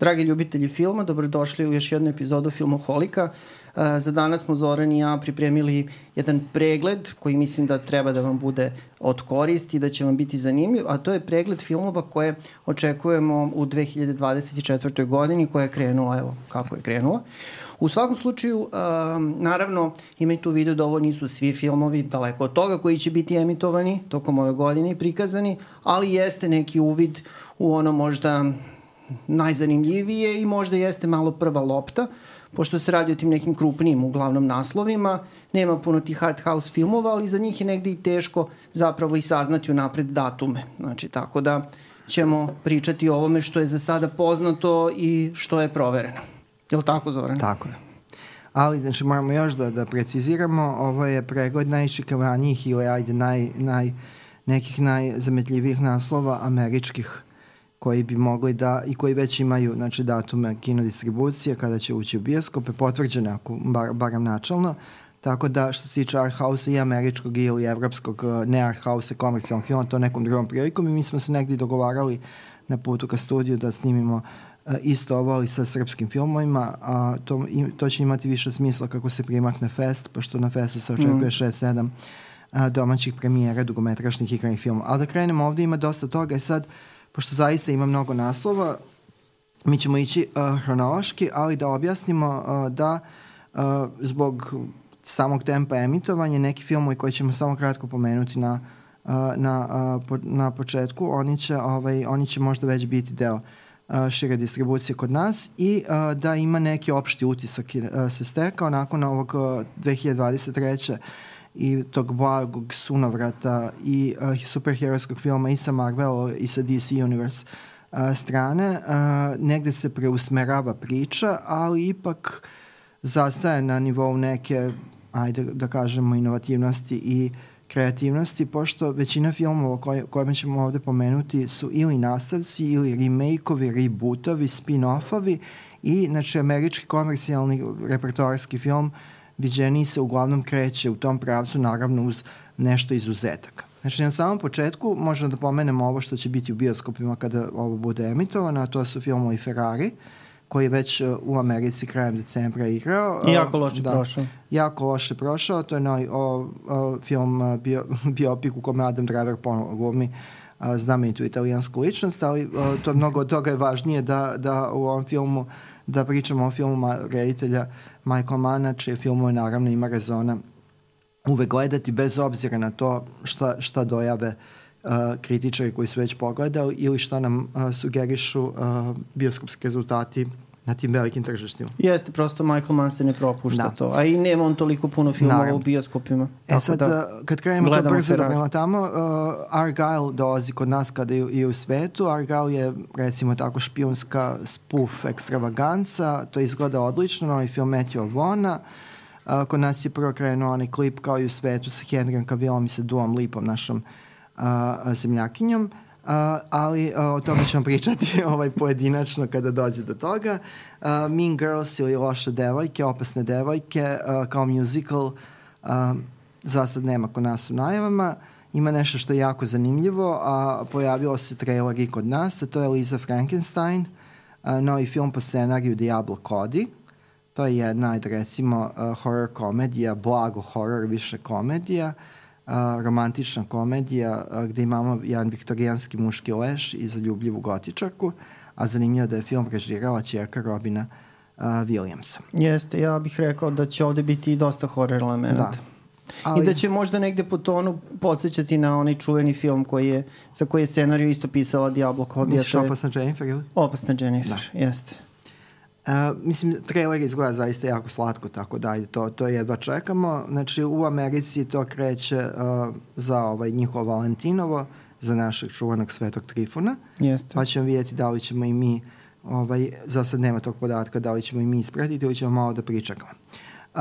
Dragi ljubitelji filma, dobrodošli u još jednu epizodu Filmoholika. E, za danas smo Zoran i ja pripremili jedan pregled koji mislim da treba da vam bude od koristi da će vam biti zanimljiv, a to je pregled filmova koje očekujemo u 2024. godini koja je krenula, evo kako je krenula. U svakom slučaju, um, naravno, imajte u vidu da ovo nisu svi filmovi daleko od toga koji će biti emitovani tokom ove godine i prikazani, ali jeste neki uvid u ono možda najzanimljivije i možda jeste malo prva lopta, pošto se radi o tim nekim krupnijim uglavnom naslovima, nema puno tih hard house filmova, ali za njih je negde i teško zapravo i saznati unapred datume. Znači, tako da ćemo pričati o ovome što je za sada poznato i što je provereno. Je li tako, Zoran? Tako je. Ali, znači, moramo još da, da preciziramo, ovo je pregled najčekovanijih ili, ajde, naj, naj, nekih najzametljivijih naslova američkih koji bi mogli da, i koji već imaju znači, datume kinodistribucije kada će ući u bioskope, potvrđene ako, bar, barem načalno, tako da što se tiče art house i američkog ili evropskog eh, ne art house komercijalnog filma, to nekom drugom prilikom i mi smo se negdje dogovarali na putu ka studiju da snimimo eh, isto ovo ali sa srpskim filmovima, a to, to će imati više smisla kako se primakne fest, pošto na festu se očekuje mm. 6-7 eh, domaćih premijera dugometrašnih igranih filmova. Ali da krenemo, ovde ima dosta toga i sad uh, pošto zaista ima mnogo naslova, mi ćemo ići uh, hronološki, ali da objasnimo uh, da uh, zbog samog tempa emitovanja neki filmovi koji ćemo samo kratko pomenuti na uh, na, uh, po, na početku, oni će, ovaj, oni će možda već biti deo uh, šire distribucije kod nas i uh, da ima neki opšti utisak uh, se stekao nakon ovog uh, 2023 i tog blagog sunovrata i uh, superherojskog filma i sa Marvel i sa DC Universe uh, strane, uh, negde se preusmerava priča, ali ipak zastaje na nivou neke, ajde da kažemo, inovativnosti i kreativnosti, pošto većina filmova koje, koje ćemo ovde pomenuti su ili nastavci, ili remake-ovi, rebootovi, spin-offovi i, znači, američki komercijalni repertoarski film uh, viđeniji se uglavnom kreće u tom pravcu, naravno uz nešto izuzetaka. Znači, na samom početku možemo da pomenemo ovo što će biti u bioskopima kada ovo bude emitovano, a to su filmovi Ferrari, koji je već uh, u Americi krajem decembra igrao. I jako loše da, prošao. Jako loše prošao, to je noj, o, o, film uh, bio, biopik u kome Adam Driver ponovo glumi znamenitu italijansku ličnost, ali o, to mnogo od toga je važnije da, da u ovom filmu da pričamo o filmu reditelja Michael Manna, čije filmove naravno ima rezona. Uvek gledati bez obzira na to šta, šta dojave uh, kritičari koji su već pogledali ili šta nam uh, sugerišu uh, bioskopski rezultati na tim velikim tržištima. Jeste, prosto Michael Mann se ne propušta da. to. A i nema on toliko puno filmova Naravno. u bioskopima. E sad, da, kad krenemo to brzo da prema tamo, uh, Argyle dolazi kod nas kada je i u svetu. Argyle je, recimo tako, špijunska spoof ekstravaganca. To izgleda odlično, novi film Matthew Vona. Uh, kod nas je prvo krenuo onaj klip kao i u svetu sa Henryem Cavillom i sa Duom Lipom, našom uh, zemljakinjom. Uh, Uh, ali uh, o tome ćemo pričati ovaj pojedinačno kada dođe do toga. Uh, mean Girls ili Loše devojke, Opasne devojke uh, kao musical uh, za sad nema kod nas u najavama. Ima nešto što je jako zanimljivo, a pojavio se trailer i kod nas, a to je Lisa Frankenstein, uh, novi film po scenariju Diablo Cody. To je jedna, recimo, uh, horror komedija, blago horror, više komedija. Uh, a, romantična komedija a, gde imamo jedan viktorijanski muški leš i zaljubljivu gotičarku, a zanimljivo da je film režirala čerka Robina a, Williamsa. Jeste, ja bih rekao da će ovde biti i dosta horror elementa. Da. Ali... I da će možda negde po tonu podsjećati na onaj čuveni film koji je, za koji je scenariju isto pisala Diablo Cody. Misliš Opasna Jennifer ili? Opasna Jennifer, da. jeste. Uh, mislim, trailer izgleda zaista jako slatko, tako da to, to jedva čekamo. Znači, u Americi to kreće uh, za ovaj njihovo Valentinovo, za našeg čuvanog Svetog Trifona. Jeste. Pa ćemo vidjeti da li ćemo i mi, ovaj, za sad nema tog podatka, da li ćemo i mi ispratiti ili ćemo malo da pričakamo. Uh,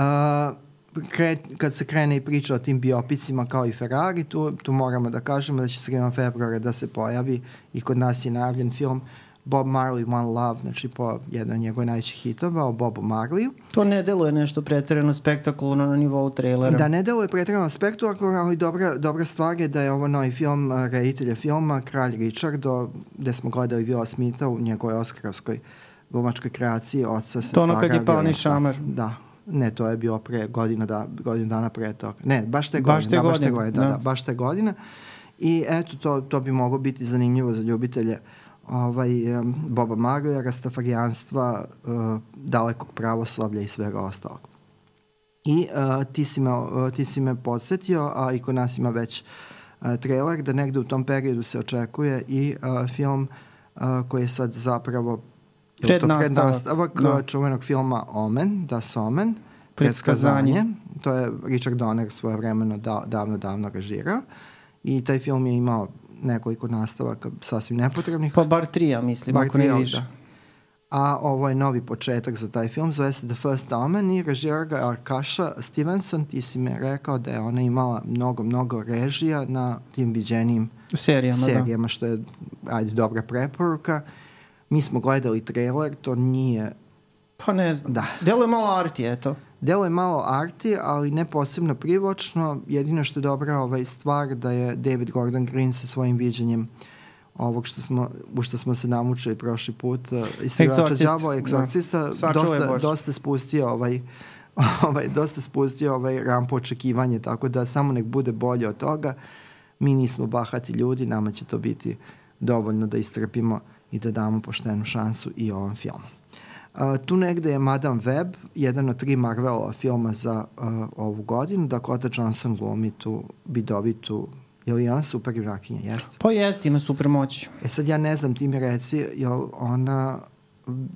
kre, kad se krene i priča o tim biopicima kao i Ferrari, tu, tu moramo da kažemo da će sredinom februara da se pojavi i kod nas je najavljen film uh, Bob Marley One Love, znači po jednoj od njegove najvećih hitova o Bobu Marleyu. To ne deluje nešto pretjerano spektakularno na nivou trailera. Da, ne deluje pretjerano spektakularno, ali dobra, dobra stvar je da je ovo novi film reditelja filma Kralj Richardo, gde smo gledali Vila Smitha u njegovoj oskarovskoj glumačkoj kreaciji oca se To ono kad je pao šamar. Da. Ne, to je bilo pre godina, da, godinu dana pre toga. Ne, baš te godine. Baš te da, baš te godine, godine, da, da. da, baš te godine. I eto, to, to bi moglo biti zanimljivo za ljubitelje ovaj, Boba Marley, rastafarijanstva, uh, dalekog pravoslavlja i svega ostalog. I uh, ti, si me, uh, ti si me podsjetio, a i kod nas ima već uh, trailer, da negde u tom periodu se očekuje i uh, film uh, koji je sad zapravo Prednastavak, da. čuvenog filma Omen, Das Omen, Predskazanje. predskazanje. To je Richard Donner svoje vremeno da, davno, davno režirao. I taj film je imao nekoliko nastavaka sasvim nepotrebnih. Pa bar tri, ja mislim, Bar ako ne više. da. A ovo je novi početak za taj film, zove se The First Omen i režira ga Arkaša Stevenson. Ti si mi rekao da je ona imala mnogo, mnogo režija na tim viđenim Serijama, da. serijama, što je, ajde, dobra preporuka. Mi smo gledali trailer, to nije Pa ne znam. Da. Delo je malo arti, eto. Delo je malo arti, ali ne posebno privlačno. Jedino što je dobra ovaj stvar da je David Gordon Green sa svojim viđenjem ovog što smo, u što smo se namučili prošli put, uh, istraživača đavo, egzorcista, da. Dosta, dosta spustio ovaj, ovaj, dosta spustio ovaj rampu očekivanje, tako da samo nek bude bolje od toga. Mi nismo bahati ljudi, nama će to biti dovoljno da istrpimo i da damo poštenu šansu i ovom filmu. Uh, tu negde je Madame Web, jedan od tri Marvelova filma za uh, ovu godinu. Dakota Johnson glumi tu bidovitu, je li ona super junakinja? Jeste. Pa jeste, ima super moć. E sad ja ne znam, ti mi reci, je li ona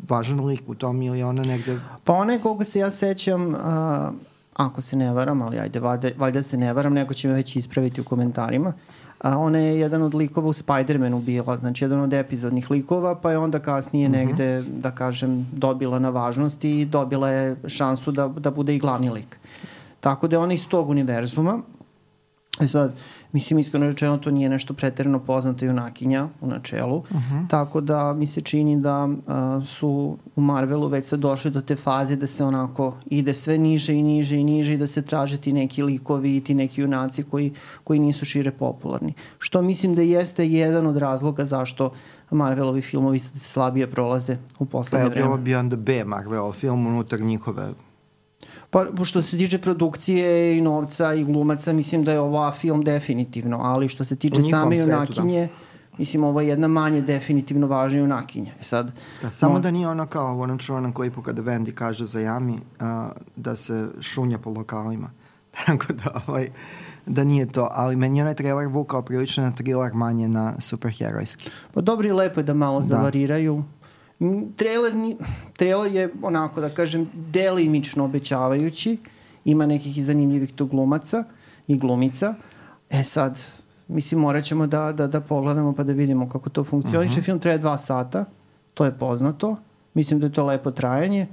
važan lik u tom ili je ona negde... Pa onaj koga se ja sećam, a, ako se ne varam, ali ajde, valjda, valjda se ne varam, neko će me već ispraviti u komentarima, a ona je jedan od likova u Spider-Manu bila, znači jedan od epizodnih likova, pa je onda kasnije mm -hmm. negde, da kažem, dobila na važnosti i dobila je šansu da, da bude i glavni lik. Tako da je ona iz tog univerzuma. E sad, mislim, iskreno rečeno, to nije nešto preterano poznata junakinja u načelu, uh -huh. tako da mi se čini da uh, su u Marvelu već sad došli do te faze da se onako ide sve niže i niže i niže i da se traže ti neki likovi i ti neki junaci koji, koji nisu šire popularni. Što mislim da jeste jedan od razloga zašto Marvelovi filmovi slabije prolaze u Pa poslednje je vreme. ovo bio onda B Marvel film unutar njihove Pa što se tiče produkcije i novca i glumaca, mislim da je ovo film definitivno, ali što se tiče same svetu, da. junakinje, mislim ovo je jedna manje definitivno važna junakinja. E sad, Da, samo mo- da nije ono kao u onom čuvanom koji put kada Wendy kaže za Jami uh, da se šunja po lokalima. Tako da, ovaj, da nije to. Ali meni je onaj trailer vukao prilično na thriller manje na superherojski. Pa dobro i lepo je da malo Da. da. zavariraju. Trailer, trailer je onako da kažem delimično obećavajući. Ima nekih i zanimljivih tu glumaca i glumica. E sad, mislim morat ćemo da, da, da pogledamo pa da vidimo kako to funkcioniše. Uh -huh. Film traje dva sata, to je poznato. Mislim da je to lepo trajanje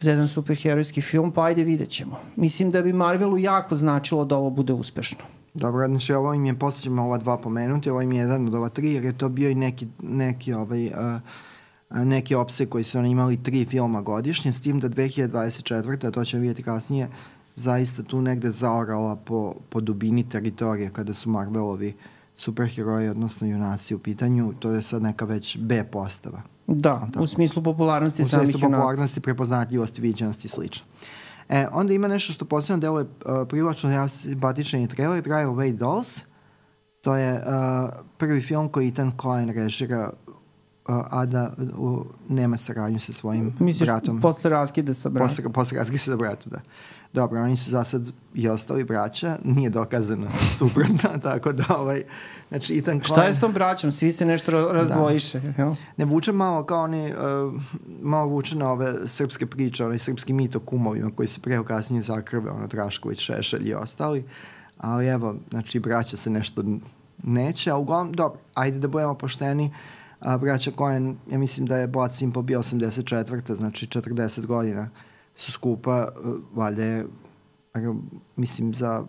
za jedan superherojski film, pa ajde vidjet ćemo. Mislim da bi Marvelu jako značilo da ovo bude uspešno. Dobro, znači ovo im je poslednjima ova dva pomenuti, ovo im je jedan od ova tri, jer je to bio i neki, neki ovaj, uh, neki opseg koji su oni imali tri filma godišnje, s tim da 2024. a to ćemo vidjeti kasnije, zaista tu negde zaorala po, po dubini teritorije kada su Marvelovi superheroji, odnosno junaci u pitanju, to je sad neka već B postava. Da, u smislu popularnosti U samih junaka. popularnosti, prepoznatljivosti, viđenosti i slično. E, onda ima nešto što posebno deluje uh, privlačno, ja simpatičan je trailer, Drive Away Dolls. To je uh, prvi film koji Ethan Coen režira, a da uh, nema saradnju sa svojim Misliš, bratom. posle raskida sa bratom? Posle, posle se sa bratom, da. Dobro, oni su za sad i ostali braća, nije dokazano suprotno, tako da ovaj, znači Ethan Coen... Šta je s tom braćom? Svi se nešto ra- razdvojiše, da. jel? Ne vuče malo kao oni, uh, malo vuče na ove srpske priče, onaj srpski mit o kumovima koji se preo kasnije zakrve, ono Drašković, Šešelj i ostali. Ali evo, znači braća se nešto neće, a uglavnom, dobro, ajde da budemo pošteni. A, braća Coen, ja mislim da je Blood Simple bio 84. znači 40 godina su skupa, uh, valjda je, mislim, za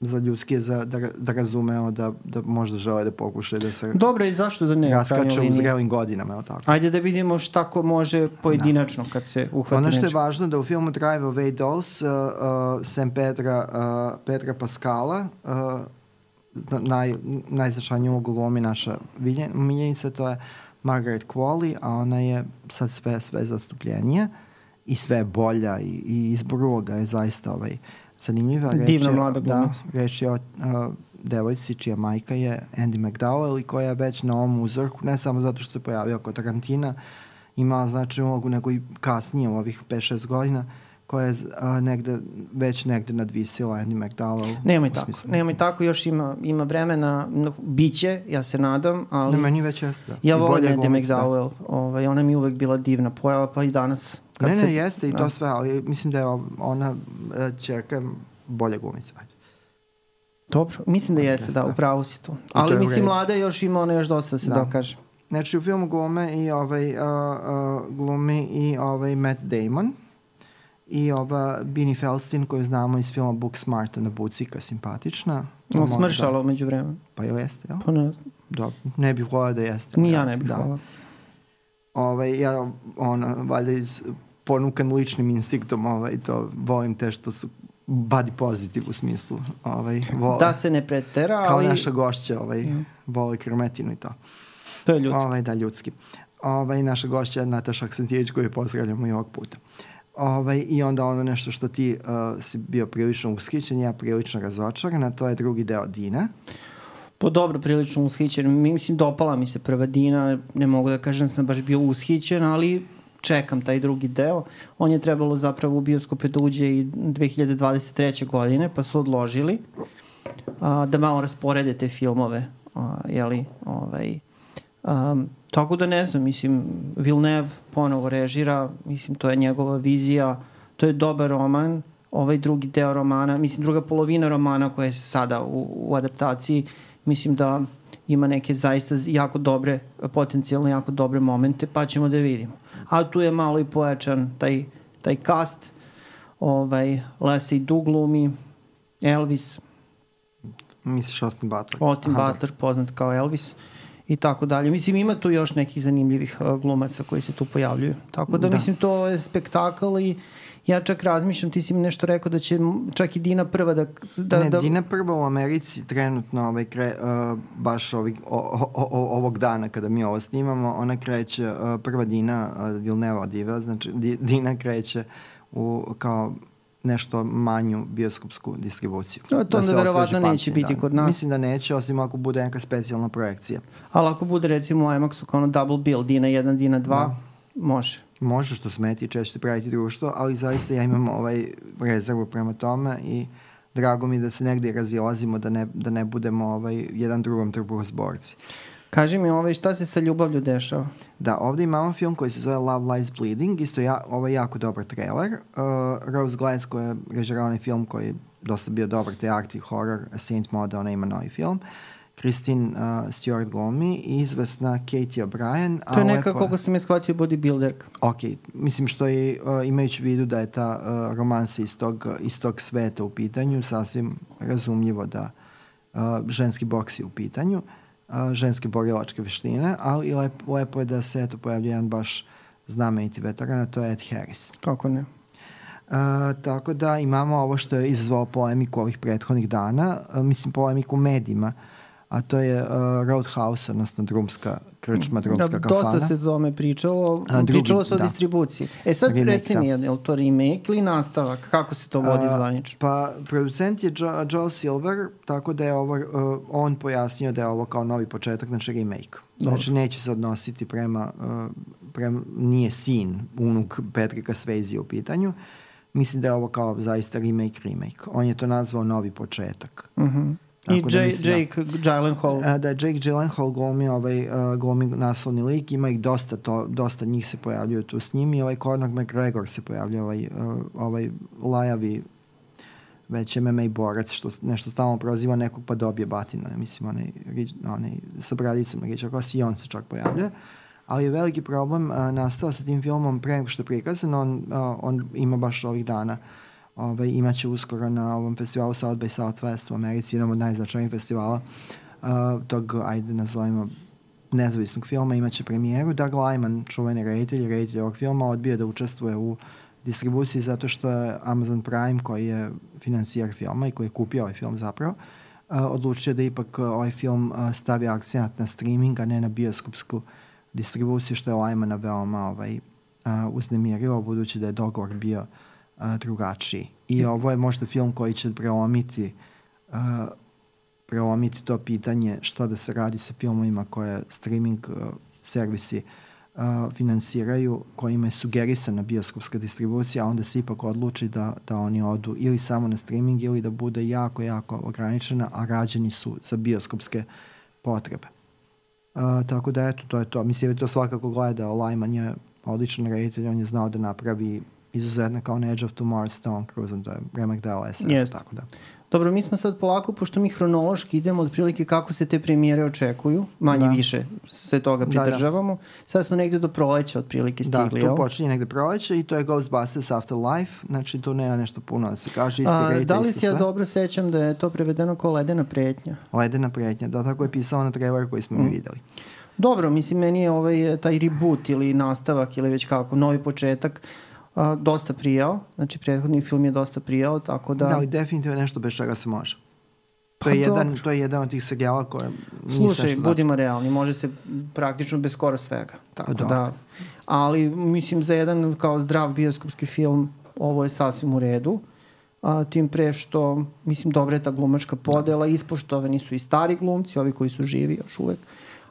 za ljudski je za, da, da razumeo da, da možda žele da pokušaju da se Dobro, i zašto da ne? raskače u zrelim godinama, je tako? Ajde da vidimo šta ko može pojedinačno kad se uhvati Ono što je nešto. važno da u filmu Drive Away Dolls uh, uh, Sam Pedra, uh, Pedra Pascala uh, naj, najznačajniju ulogu glumi naša vilje- miljenica, to je Margaret Qualley, a ona je sad sve, sve zastupljenija i sve je bolja i, i izbor uloga je zaista ovaj, zanimljiva. Reč Divna je, mlada glumica. Da, reč je o uh, devojci čija majka je Andy McDowell i koja je već na ovom uzorku, ne samo zato što se pojavio kod Tarantina, imala znači ulogu nego i kasnije u ovih 5-6 godina, koja je a, negde, već negde nadvisila Andy McDowell. Nemoj tako, smislu. nemoj tako, još ima, ima vremena, biće, ja se nadam, ali... Ne, meni već jeste, da. Ja volim Andy McDowell, ovaj, ona mi uvek bila divna pojava, pa i danas. Kad ne, ne, se, jeste i da. to sve, ali mislim da je ona čerka bolja glumica. Ajde. Dobro, mislim da jeste, da, upravo si tu. Ali mislim, mlada još ima ona još dosta da se da. dokaže. Znači, u filmu glume i ovaj, uh, uh, glumi i ovaj Matt Damon i ova Bini Felstin koju znamo iz filma Book Smart, ona bucika, simpatična. On smršala da... umeđu vremena. Pa joj jeste, jel? Pa ne. Da, ne bih volao da jeste. Ni ja ne bih da. volao. Ovaj, ja, ona, valjda iz ponukan ličnim instinktom, ovaj, to volim te što su body positive u smislu. Ovaj, vole. Da se ne pretera, Kao ali... naša gošća, ovaj, mm. vole krmetinu i to. To je ljudski. Ovaj, da, ljudski. Ovaj, naša gošća je Nataša Aksentijević koju pozdravljamo i ovog puta. Ovaj, I onda ono nešto što ti uh, si bio prilično ushićen, ja prilično razočaran, a to je drugi deo Dina. Pa dobro, prilično ushićen. Mislim, dopala mi se prva Dina, ne mogu da kažem da sam baš bio ushićen, ali čekam taj drugi deo. On je trebalo zapravo u bioskope da uđe i 2023. godine, pa su odložili a, da malo rasporede te filmove, a, jeli, ovaj, um, tako da ne znam, mislim, Villeneuve ponovo režira, mislim, to je njegova vizija, to je dobar roman, ovaj drugi deo romana, mislim, druga polovina romana koja je sada u, u adaptaciji, mislim da ima neke zaista jako dobre, potencijalno jako dobre momente, pa ćemo da vidimo a tu je malo i pojačan taj, taj cast, ovaj, Leslie Douglumi, Elvis. Misliš Austin Butler? Austin Aha, Butler, poznat kao Elvis i tako dalje. Mislim, ima tu još nekih zanimljivih uh, glumaca koji se tu pojavljuju. Tako da, da. mislim, to je spektakl i ja čak razmišljam, ti si mi nešto rekao da će čak i Dina prva da... da ne, da... Dina prva u Americi trenutno ovaj, kre, uh, baš ovih, o, o, o, ovog dana kada mi ovo snimamo, ona kreće, uh, prva Dina uh, Vilneva Diva, znači Dina kreće u, kao nešto manju bioskopsku distribuciju. No, to da onda verovatno neće biti da. kod nas. Mislim da neće, osim ako bude neka specijalna projekcija. Ali ako bude recimo u IMAX-u kao ono double bill, Dina 1, Dina 2, da. može može što smeti češće praviti društvo, ali zaista ja imam ovaj rezervu prema tome i drago mi da se negde razilazimo, da ne, da ne budemo ovaj, jedan drugom trbuhozborci. Kaži mi ovaj, šta se sa ljubavlju dešava? Da, ovde imamo film koji se zove Love Lies Bleeding, isto ja, ovaj jako dobar trailer. Uh, Rose Glass koja je režirao onaj film koji je dosta bio dobar, te arti horror, A Saint Mode, ona ima novi film. Christine uh, Stewart glumi i izvesna Katie O'Brien. To je neka, koliko sam je shvatio, bodybuilderka. Ok, mislim što je, uh, imajući vidu da je ta uh, romansa iz tog, iz tog sveta u pitanju, sasvim razumljivo da uh, ženski boks je u pitanju, uh, ženske borilačke veštine, ali i lepo, lepo je da se eto pojavlja jedan baš znameniti veteran, a to je Ed Harris. Kako ne? Uh, tako da imamo ovo što je izazvalo polemiku ovih prethodnih dana, uh, mislim polemiku medijima, uh, a to je uh, Roadhouse, odnosno drumska krčma, da, drumska da, kafana. Dosta se tome pričalo, a, drugi, pričalo se o da. distribuciji. E sad remake, reci mi, da. je li to remake ili nastavak? Kako se to vodi zvanično? Pa, producent je jo, Joel Silver, tako da je ovo, uh, on pojasnio da je ovo kao novi početak, znači remake. Dobro. Znači neće se odnositi prema, uh, prema nije sin, unuk Petrika Swayze u pitanju. Mislim da je ovo kao zaista remake, remake. On je to nazvao novi početak. Mhm. Uh -huh. I da Jay, da, Jake Gyllenhaal. A, da, Jake Gyllenhaal glumi, ovaj, uh, glumi naslovni lik, ima ih dosta, to, dosta njih se pojavljaju tu s njim i ovaj Conor McGregor se pojavlja, ovaj, uh, ovaj lajavi već MMA borac, što nešto stalno proziva nekog pa dobije batinu, mislim, onaj, onaj sa bradicom na Riča Kosi i on se čak pojavlja. Ali je veliki problem uh, nastao sa tim filmom pre nego što je prikazan, on, uh, on ima baš ovih dana uh, ovaj, imaće uskoro na ovom festivalu South by Southwest u Americi, jednom od najznačajnijih festivala uh, tog, ajde nazovimo, nezavisnog filma, imaće premijeru. Doug Lyman, čuveni reditelj, reditelj ovog filma, odbio da učestvuje u distribuciji zato što je Amazon Prime, koji je financijar filma i koji je kupio ovaj film zapravo, uh, odlučio da ipak uh, ovaj film uh, stavi akcijat na streaming, a ne na bioskopsku distribuciju, što je Lajmana veoma ovaj, uh, uznemirio, budući da je dogovor bio uh, drugačiji. I ovo je možda film koji će preomiti uh, preomiti to pitanje šta da se radi sa filmovima koje streaming uh, servisi uh, finansiraju, kojima je sugerisana bioskopska distribucija, a onda se ipak odluči da, da oni odu ili samo na streaming ili da bude jako, jako ograničena, a rađeni su za bioskopske potrebe. Uh, tako da eto, to je to. Mislim da je to svakako gledao. Lyman je odličan reditelj, on je znao da napravi izuzetno kao Edge of Tomorrow s Tom Cruise, to je remek deo SF, yes. tako da. Dobro, mi smo sad polako, pošto mi hronološki idemo otprilike kako se te premijere očekuju, manje da. više se toga pridržavamo. Da, da. Sad smo negde do proleća otprilike da, stigli. Da, tu počinje negde proleće i to je Ghostbusters Afterlife, znači tu nema nešto puno da se kaže. Isti A, da li si ja dobro sećam da je to prevedeno kao ledena pretnja? Ledena pretnja, da, tako je pisao na trailer koji smo mm. mi videli. Dobro, mislim, meni je ovaj, taj reboot ili nastavak ili već kako, novi početak, a, dosta prijao. Znači, prethodni film je dosta prijao, tako da... Da, ali definitivno je nešto bez čega se može. To je, pa, jedan, dobro. to je jedan od tih serijala koje... Slušaj, budimo znači. realni, može se praktično bez skoro svega. Tako pa, da, ali mislim za jedan kao zdrav bioskopski film ovo je sasvim u redu. A, tim pre što, mislim, dobra je ta glumačka podela, ispoštovani su i stari glumci, ovi koji su živi još uvek,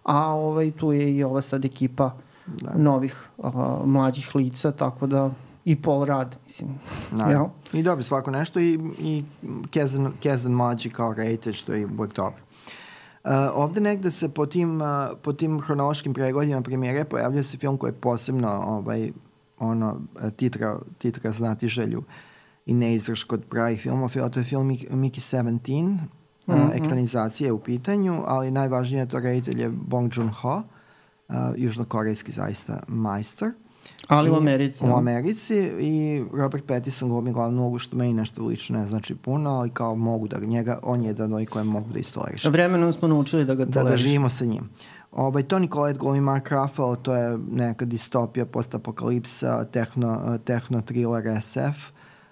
a ovaj, tu je i ova sad ekipa da. novih a, mlađih lica, tako da i pol rad, mislim. Da. Ja. I dobri svako nešto i, i Kezan, Kezan mlađi kao rejte, što je uvek dobro. Uh, ovde negde se po tim, uh, po tim hronološkim pregledima premijere pojavlja se film koji je posebno ovaj, ono, titra, titra znati želju i neizdrž kod pravih filmova. To je film Mickey 17, mm -hmm. uh, ekranizacija je u pitanju, ali najvažnije je to reditelj je Bong Joon-ho, uh, južnokorejski zaista majstor. Ali u Americi. U Americi i Robert Pattinson glumi glavnu ulogu što meni nešto lično ne znači puno, ali kao mogu da njega, on je jedan od koje mogu da istoriš. Vremenom smo naučili da ga toleriš. Da, da živimo sa njim. Ovaj, Tony Collette glumi Mark Ruffalo, to je neka distopija, postapokalipsa, tehno, tehno thriller SF,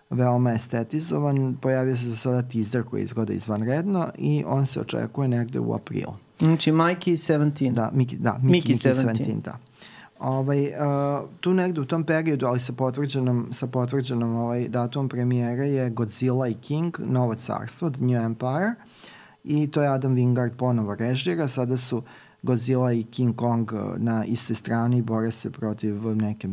veoma estetizovan. Pojavio se za sada teaser koji izgleda izvanredno i on se očekuje negde u aprilu. Znači Mikey 17. Da, Miki, da, Miki, Miki 17. 17. Da. Ovaj, uh, tu negde u tom periodu, ali sa potvrđenom, sa potvrđenom ovaj, datumom premijere je Godzilla i King, Novo carstvo, The New Empire, i to je Adam Wingard ponovo režira, sada su Godzilla i King Kong na istoj strani i bore se protiv neke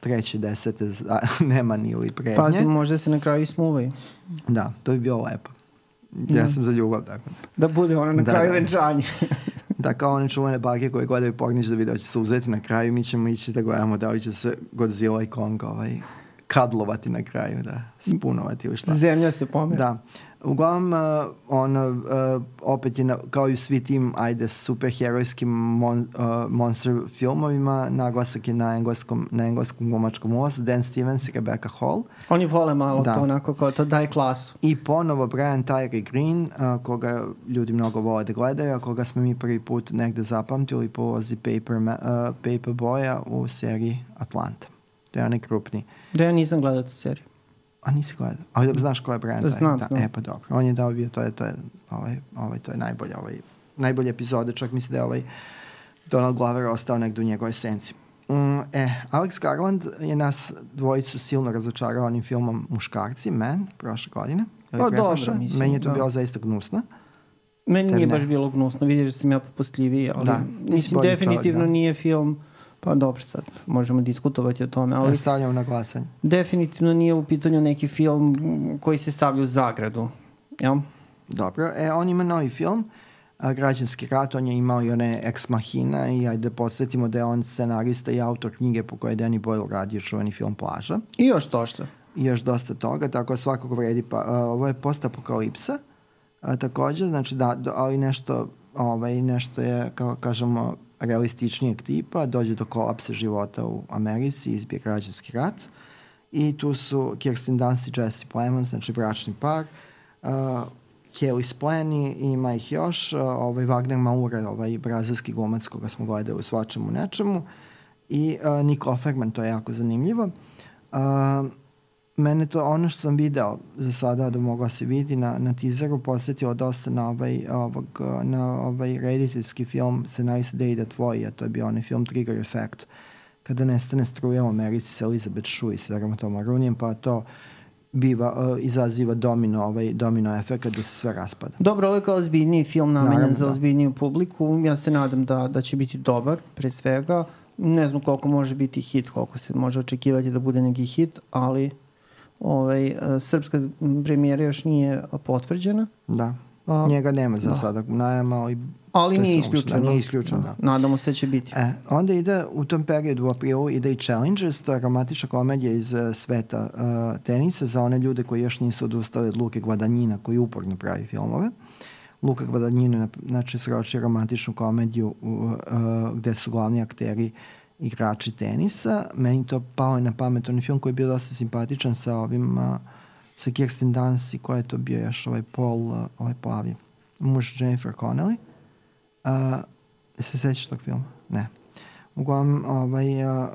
treće, desete Nemani ili prednje. Pazi, možda se na kraju smuvaju. Da, to bi bilo lepo. Ja mm. sam za ljubav, tako. Da bude ono na da, kraju da. venčanje. da kao one čuvene bake koje gledaju Pornić da vide da će se uzeti na kraju, mi ćemo ići da gledamo da li će se Godzilla i Kong ovaj, kadlovati na kraju, da spunovati ili šta. Zemlja se pomera. Da. Uglavnom, uh, on uh, opet je na, kao i svi tim, ajde, superherojskim mon, uh, monster filmovima, naglasak je na engleskom, na engleskom glumačkom ulazu, Dan Stevens i Rebecca Hall. Oni vole malo da. to onako, kao to daje klasu. I ponovo Brian Tyree Green, uh, koga ljudi mnogo vole da gledaju, a koga smo mi prvi put negde zapamtili po ulozi Paper, uh, Paper Boya u seriji Atlanta. To je onaj krupni. Da ja nisam gledao tu seriju. A nisi gledao? Ali znaš ko je Brian da, znam, da, znam. E pa dobro. On je dao bio, to je, to je, ovaj, ovaj, to je najbolje, ovaj, najbolje epizode, čak misli da je ovaj Donald Glover ostao negde u njegovoj esenciji. Mm, e, Alex Garland je nas dvojicu silno razočarao onim filmom Muškarci, Man, prošle godine. Pa dobro, mislim. Meni je to da. bilo zaista gnusno. Meni nije ne. baš bilo gnusno, vidiš da sam ja popustljiviji, ali da, mislim, definitivno čovjek, da. nije film Pa dobro, sad možemo diskutovati o tome, ali... Stavljamo na glasanje. Definitivno nije u pitanju neki film koji se stavlja u zagradu, jel? Dobro, e, on ima novi film, a, Građanski rat, on je imao i one Ex Machina i ajde da podsjetimo da je on scenarista i autor knjige po kojoj je Danny Boyle radio čuveni film Plaža. I još to što. I još dosta toga, tako svakog vredi, pa a, ovo je postapokalipsa, a, takođe, znači da, do, ali nešto, ovaj, nešto je, kao kažemo, realističnijeg tipa, dođe do kolapsa života u Americi, izbije građanski rat. I tu su Kirsten Dunst i Jesse Plemons, znači bračni par, uh, Kelly Splani i ima ih još, uh, ovaj Wagner Maure, ovaj brazilski glumac koga smo gledali u svačemu nečemu. I uh, Nick Offerman, to je jako zanimljivo. Uh, mene to ono što sam video za sada da mogla se vidi na, na teaseru posjetilo dosta na ovaj, ovog, na ovaj rediteljski film Scenarista Dejda Tvoji, a to je bio onaj film Trigger Effect, kada nestane struja u Americi sa Elizabeth Shue i Sverom Tomarunijem, pa to biva, uh, izaziva domino, ovaj, domino efekt da se sve raspada. Dobro, ovo je kao ozbiljniji film namenjen za da. ozbiljniju publiku. Ja se nadam da, da će biti dobar, pre svega. Ne znam koliko može biti hit, koliko se može očekivati da bude neki hit, ali ovaj, e, srpska premijera još nije potvrđena. Da. A, Njega nema za da. sada najama, ali ali nije isključeno. Da, nije isključeno, da. da. Nadamo se da će biti. E, onda ide u tom periodu u aprilu ide i Challenges, to je romantična komedija iz uh, sveta uh, tenisa za one ljude koji još nisu odustali od Luke Gvadanjina koji uporno pravi filmove. Luka Gvadanjina znači sroči romantičnu komediju uh, uh, gde su glavni akteri uh, igrači tenisa. Meni to pao na pamet, onaj film koji je bio dosta simpatičan sa ovim, sa Kirsten Dunst i ko je to bio još ovaj Paul, ovaj plavi, muž Jennifer Connelly. Uh, se sećaš tog filma? Ne. Uglavnom, ovaj, uh,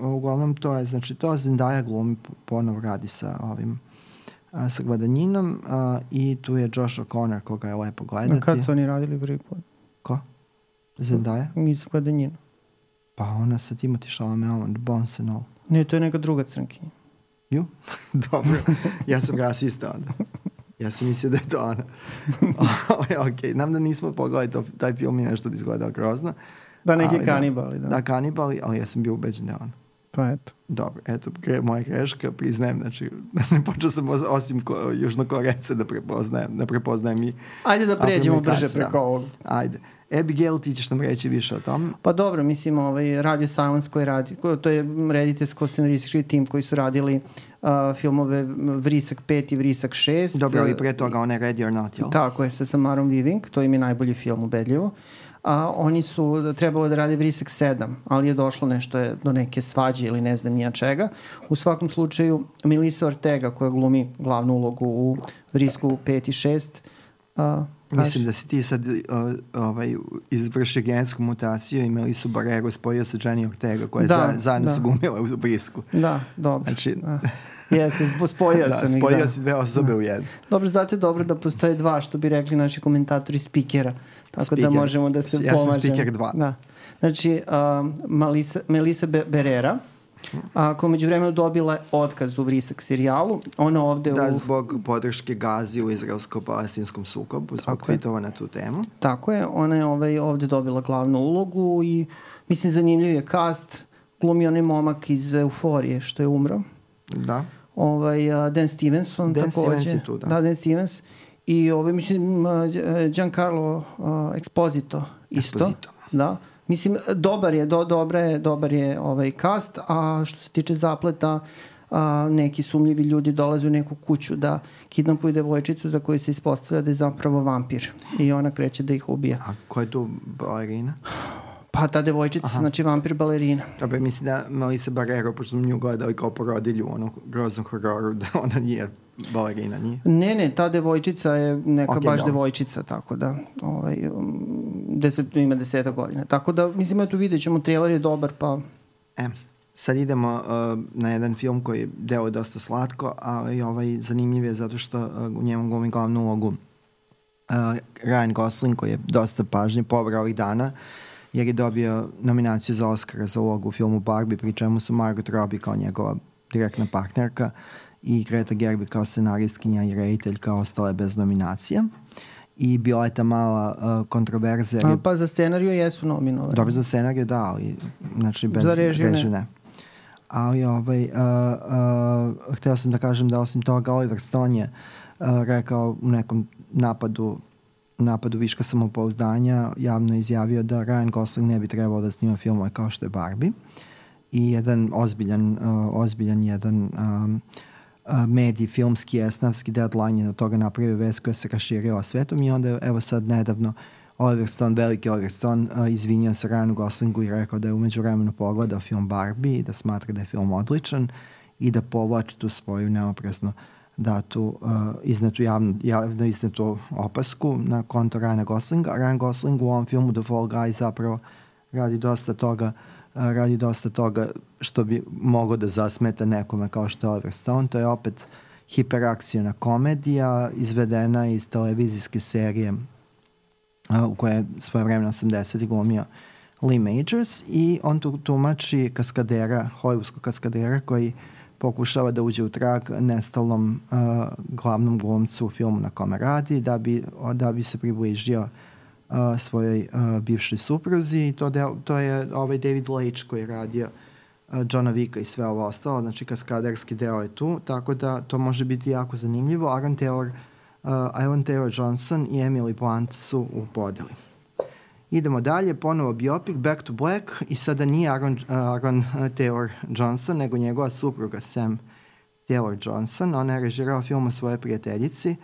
uh, uglavnom to je, znači to Zendaya glumi ponov radi sa ovim uh, sa Gvadanjinom uh, i tu je Josh O'Connor koga je lepo gledati. A kad su oni radili prvi put? Ko? Zendaya? Mi su Gvadanjina. Pa ona sa Timothy Chalametom, Bones and All. Ne, to je neka druga crnkinja. Ju? Dobro. Ja sam rasista onda. Ja sam mislio da je to ona. ok, nam da nismo pogledali to, taj film i nešto bi izgledao grozno. Da, neki ali, da. kanibali, da. Da, kanibali, ali ja sam bio ubeđen da je ona. Pa eto. Dobro, eto, gre, moja greška, priznajem, znači, počeo sam osim ko, južnokorece da prepoznajem, da prepoznajem i Ajde da pređemo brže preko da. ovog. Ajde. Abigail, ti ćeš nam reći više o tom. Pa dobro, mislim, ovaj, Radio Silence koji radi, to je rediteljsko scenaristički tim koji su radili uh, filmove Vrisak 5 i Vrisak 6. Dobro, i pre toga one Ready or Not, jel? Tako je, sa Samarom Viving, to im je najbolji film ubedljivo. A oni su trebalo da rade Vrisak 7, ali je došlo nešto je do neke svađe ili ne znam nija čega. U svakom slučaju, Melissa Ortega koja glumi glavnu ulogu u Vrisku 5 i 6, uh, Mislim da si ti sad ovaj, izvršio gensku mutaciju, imali su Barrero, spojio sa Jenny Ortega, koja je da, za, zajedno da. gumila u brisku. Da, dobro. Znači, da. Jeste, spojio da, sam ih. Spojio da. si dve osobe da. u jednu. Dobro, zato je dobro da postoje dva, što bi rekli naši komentatori, spikera. Tako speaker. da možemo da se ja pomažemo. Ja sam speaker dva. Da. Znači, uh, Melisa, Melisa Berera, a, koja među vremenu dobila otkaz u Vrisak serijalu. Ona ovde da, u... zbog podrške Gazi u izraelsko-palestinskom sukobu, zbog tweetova na tu temu. Tako je, ona je ovaj, ovde dobila glavnu ulogu i mislim zanimljiv je cast, glumi onaj momak iz Euforije što je umro. Da. Ovaj, uh, Dan Stevenson Dan takođe. Stevens je tu, da. Da, Dan Stevens. I ovaj, mislim, Giancarlo uh, Exposito isto. Exposito. Da Mislim, dobar je, do, dobra je, dobar je ovaj kast, a što se tiče zapleta, a, neki sumljivi ljudi dolaze u neku kuću da kidnapuju devojčicu za koju se ispostavlja da je zapravo vampir i ona kreće da ih ubija. A ko je tu balerina? Pa ta devojčica, Aha. znači vampir balerina. Dobro, mislim da Melissa Barrero, pošto sam nju gledali kao porodilju u onom groznom hororu, da ona nije balerina, nije? Ne, ne, ta devojčica je neka okay, baš dobro. devojčica, tako da, ovaj, um, deset, ima deseta godina. Tako da, mislim, eto vidjet ćemo, trailer je dobar, pa... E, sad idemo uh, na jedan film koji deo je dosta slatko, a i ovaj zanimljiv je zato što uh, u njemu glumi glavnu ulogu uh, Ryan Gosling koji je dosta pažnje pobrao ovih dana jer je dobio nominaciju za Oscara za ulogu u filmu Barbie, pri čemu su Margot Robbie kao njegova direktna partnerka i Greta Gerwig kao scenaristkinja i rediteljka ostale bez nominacija i bila je ta mala uh, kontroverza. A, pa za scenariju jesu nominovani. Dobro, za scenariju da, ali znači bez za režiju, režiju ne. ne. Ali ovaj, uh, uh, hteo sam da kažem da osim toga Oliver Stone je uh, rekao u nekom napadu napadu viška samopouzdanja javno izjavio da Ryan Gosling ne bi trebao da snima filmove kao što je Barbie. I jedan ozbiljan, uh, ozbiljan jedan um, mediji, filmski, esnavski deadline je od toga napravio vest koja se raširila svetom i onda evo sad nedavno Oliver Stone, veliki Oliver Stone, uh, izvinio se Ryanu Goslingu i rekao da je umeđu vremenu pogledao film Barbie i da smatra da je film odličan i da povlači tu svoju neoprezno datu uh, iznetu javno, javno iznetu opasku na konto Ryana Goslinga. Ryan Gosling u ovom filmu The Fall Guy zapravo radi dosta toga radi dosta toga što bi mogo da zasmeta nekome kao što je Oliver Stone. To je opet hiperakcijona komedija izvedena iz televizijske serije u kojoj je svoje vremena 80. glumio Lee Majors i on tu tumači kaskadera, hollywoodskog kaskadera koji pokušava da uđe u trag nestalom uh, glavnom glumcu u filmu na kome radi da bi, da bi se približio uh, svojoj uh, bivšoj supruzi. To, de, to je ovaj David Leitch koji je radio uh, Johna Vicka i sve ovo ostalo, znači kaskaderski deo je tu, tako da to može biti jako zanimljivo. Aaron Taylor, uh, Aaron Taylor Johnson i Emily Blunt su u podeli. Idemo dalje, ponovo biopic, Back to Black i sada nije Aaron, Aaron Taylor Johnson, nego njegova supruga Sam Taylor Johnson. Ona je režirala film o svoje prijateljici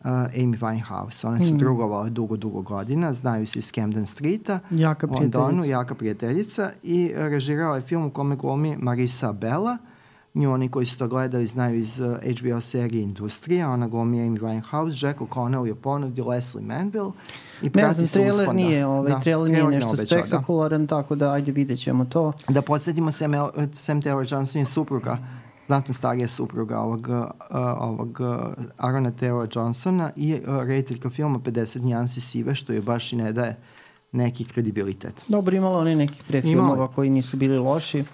uh, Amy Winehouse. One su mm. drugovale dugo, dugo godina, znaju se iz Camden Streeta. Jaka prijateljica. Londonu, jaka prijateljica i režirala je film u kome glumi Marisa Bella, Nju oni koji su to gledali znaju iz uh, HBO serije Industrija, ona glumi Amy Winehouse, Jack O'Connell je ponudi Leslie Manville i prati ne znam, se trailer nije, ovaj, da, trailer nije nešto obećao, da. spektakularan, da. tako da ajde vidjet ćemo to. Da podsjetimo Sam, Sam Taylor Johnson je supruga znatno starija supruga ovog, uh, ovog uh, Arona Taylor Johnsona i uh, rediteljka filma 50 nijansi sive, što je baš i ne daje neki kredibilitet. Dobro, imala oni nekih prefilmova koji nisu bili loši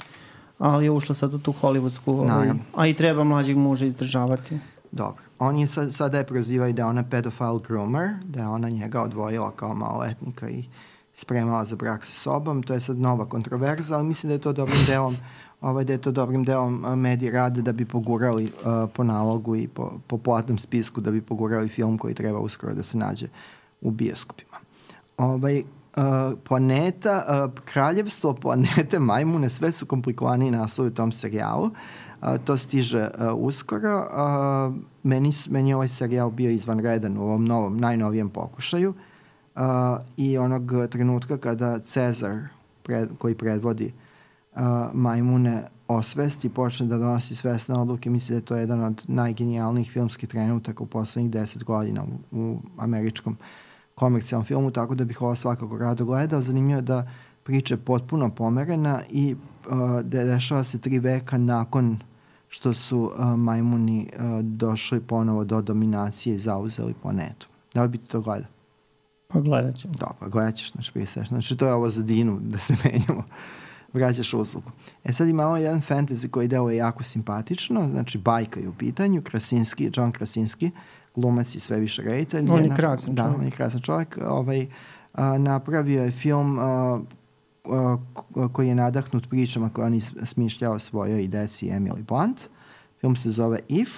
ali je ušla sad u tu hollywoodsku, ovaj, a i treba mlađeg muža izdržavati. Dobro. On je sad, sada je prozivao da je ona pedophile groomer, da je ona njega odvojila kao maloletnika i spremala za brak sa sobom. To je sad nova kontroverza, ali mislim da je to dobrim delom ovaj, da je to dobrim delom mediji rade da bi pogurali uh, po nalogu i po, po platnom spisku da bi pogurali film koji treba uskoro da se nađe u bioskopima. Ovaj, Uh, planeta, uh, kraljevstvo planete majmune, sve su komplikovani naslovi u tom serijalu. Uh, to stiže uskoro. Meni, meni je ovaj serijal bio izvanredan u ovom novom, najnovijem pokušaju. I onog trenutka kada Cezar, pred, koji predvodi majmune, osvesti i počne da donosi svesne odluke, mislim da je to jedan od najgenijalnijih filmskih trenutaka u poslednjih deset godina u, u američkom uh, komercijalnom filmu, tako da bih ovo svakako rado gledao. Zanimljivo je da priča je potpuno pomerena i uh, da dešava se tri veka nakon što su uh, majmuni uh, došli ponovo do dominacije i zauzeli planetu. Da li bi ti to gledao? Pa gledat ćemo. Da, pa gledat ćeš, znači priseš. Znači to je ovo za Dinu, da se menjamo. Vraćaš uslugu. E sad imamo jedan fantasy koji deo je jako simpatično, znači bajka je u pitanju, Krasinski, John Krasinski, uh, glumac i sve više reditelj. On je krasan da, čovjek. on je krasan čovjek. Ovaj, a, napravio je film a, a, koji je nadahnut pričama koje on smišljao svojoj deci Emily Blunt. Film se zove If.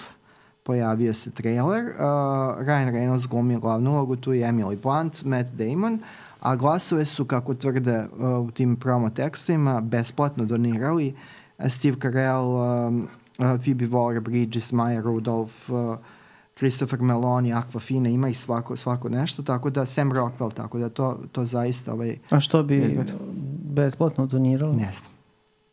Pojavio se trailer. Uh, Ryan Reynolds glumio glavnu ulogu, tu je Emily Blunt, Matt Damon, a glasove su, kako tvrde uh, u tim promo tekstovima, besplatno donirali Steve Carell, um, uh, Phoebe Waller-Bridges, Maya Rudolph, uh, Christopher Meloni, Aquafina, ima ih svako, svako nešto, tako da Sam Rockwell, tako da to, to zaista... Ovaj, A što bi je, besplatno donirali? Ne znam.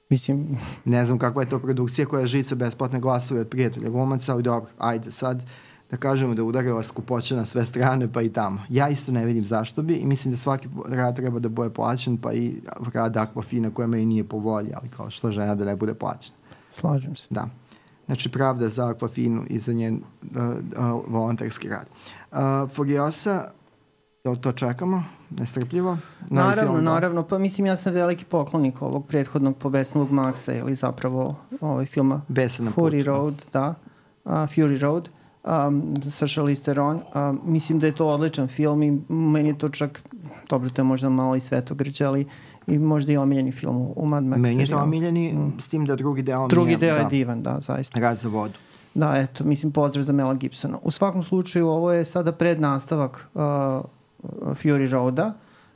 Mislim... Ne znam kakva je to produkcija koja žica besplatne glasove od prijatelja glumaca, ali dobro, ajde sad da kažemo da udarila skupoća na sve strane, pa i tamo. Ja isto ne vidim zašto bi i mislim da svaki rad treba da bude plaćen, pa i rad Aquafina koja me i nije po volji, ali kao što žena da ne bude plaćena. Slažem se. Da. Znači, pravda za Aquafinu i za njen uh, uh, volonterski rad. Uh, Furiosa, jel to čekamo? Nestrpljivo? Naravno, film, da? naravno. Pa mislim, ja sam veliki poklonik ovog prethodnog pobesnilog Maxa, ili zapravo ovaj filma Besana Fury put, Road, da. Uh, Fury Road um, sa Charlize Theron. Um, mislim da je to odličan film i meni je to čak, dobro, to je možda malo i svetogrđe, ali i možda i omiljeni film u Mad Max Meni je to omiljeni, mm. s tim da drugi deo Drugi deo da, je divan, da, zaista. Rad za vodu. Da, eto, mislim, pozdrav za Mela Gibsona. U svakom slučaju, ovo je sada prednastavak uh, Fury Roada.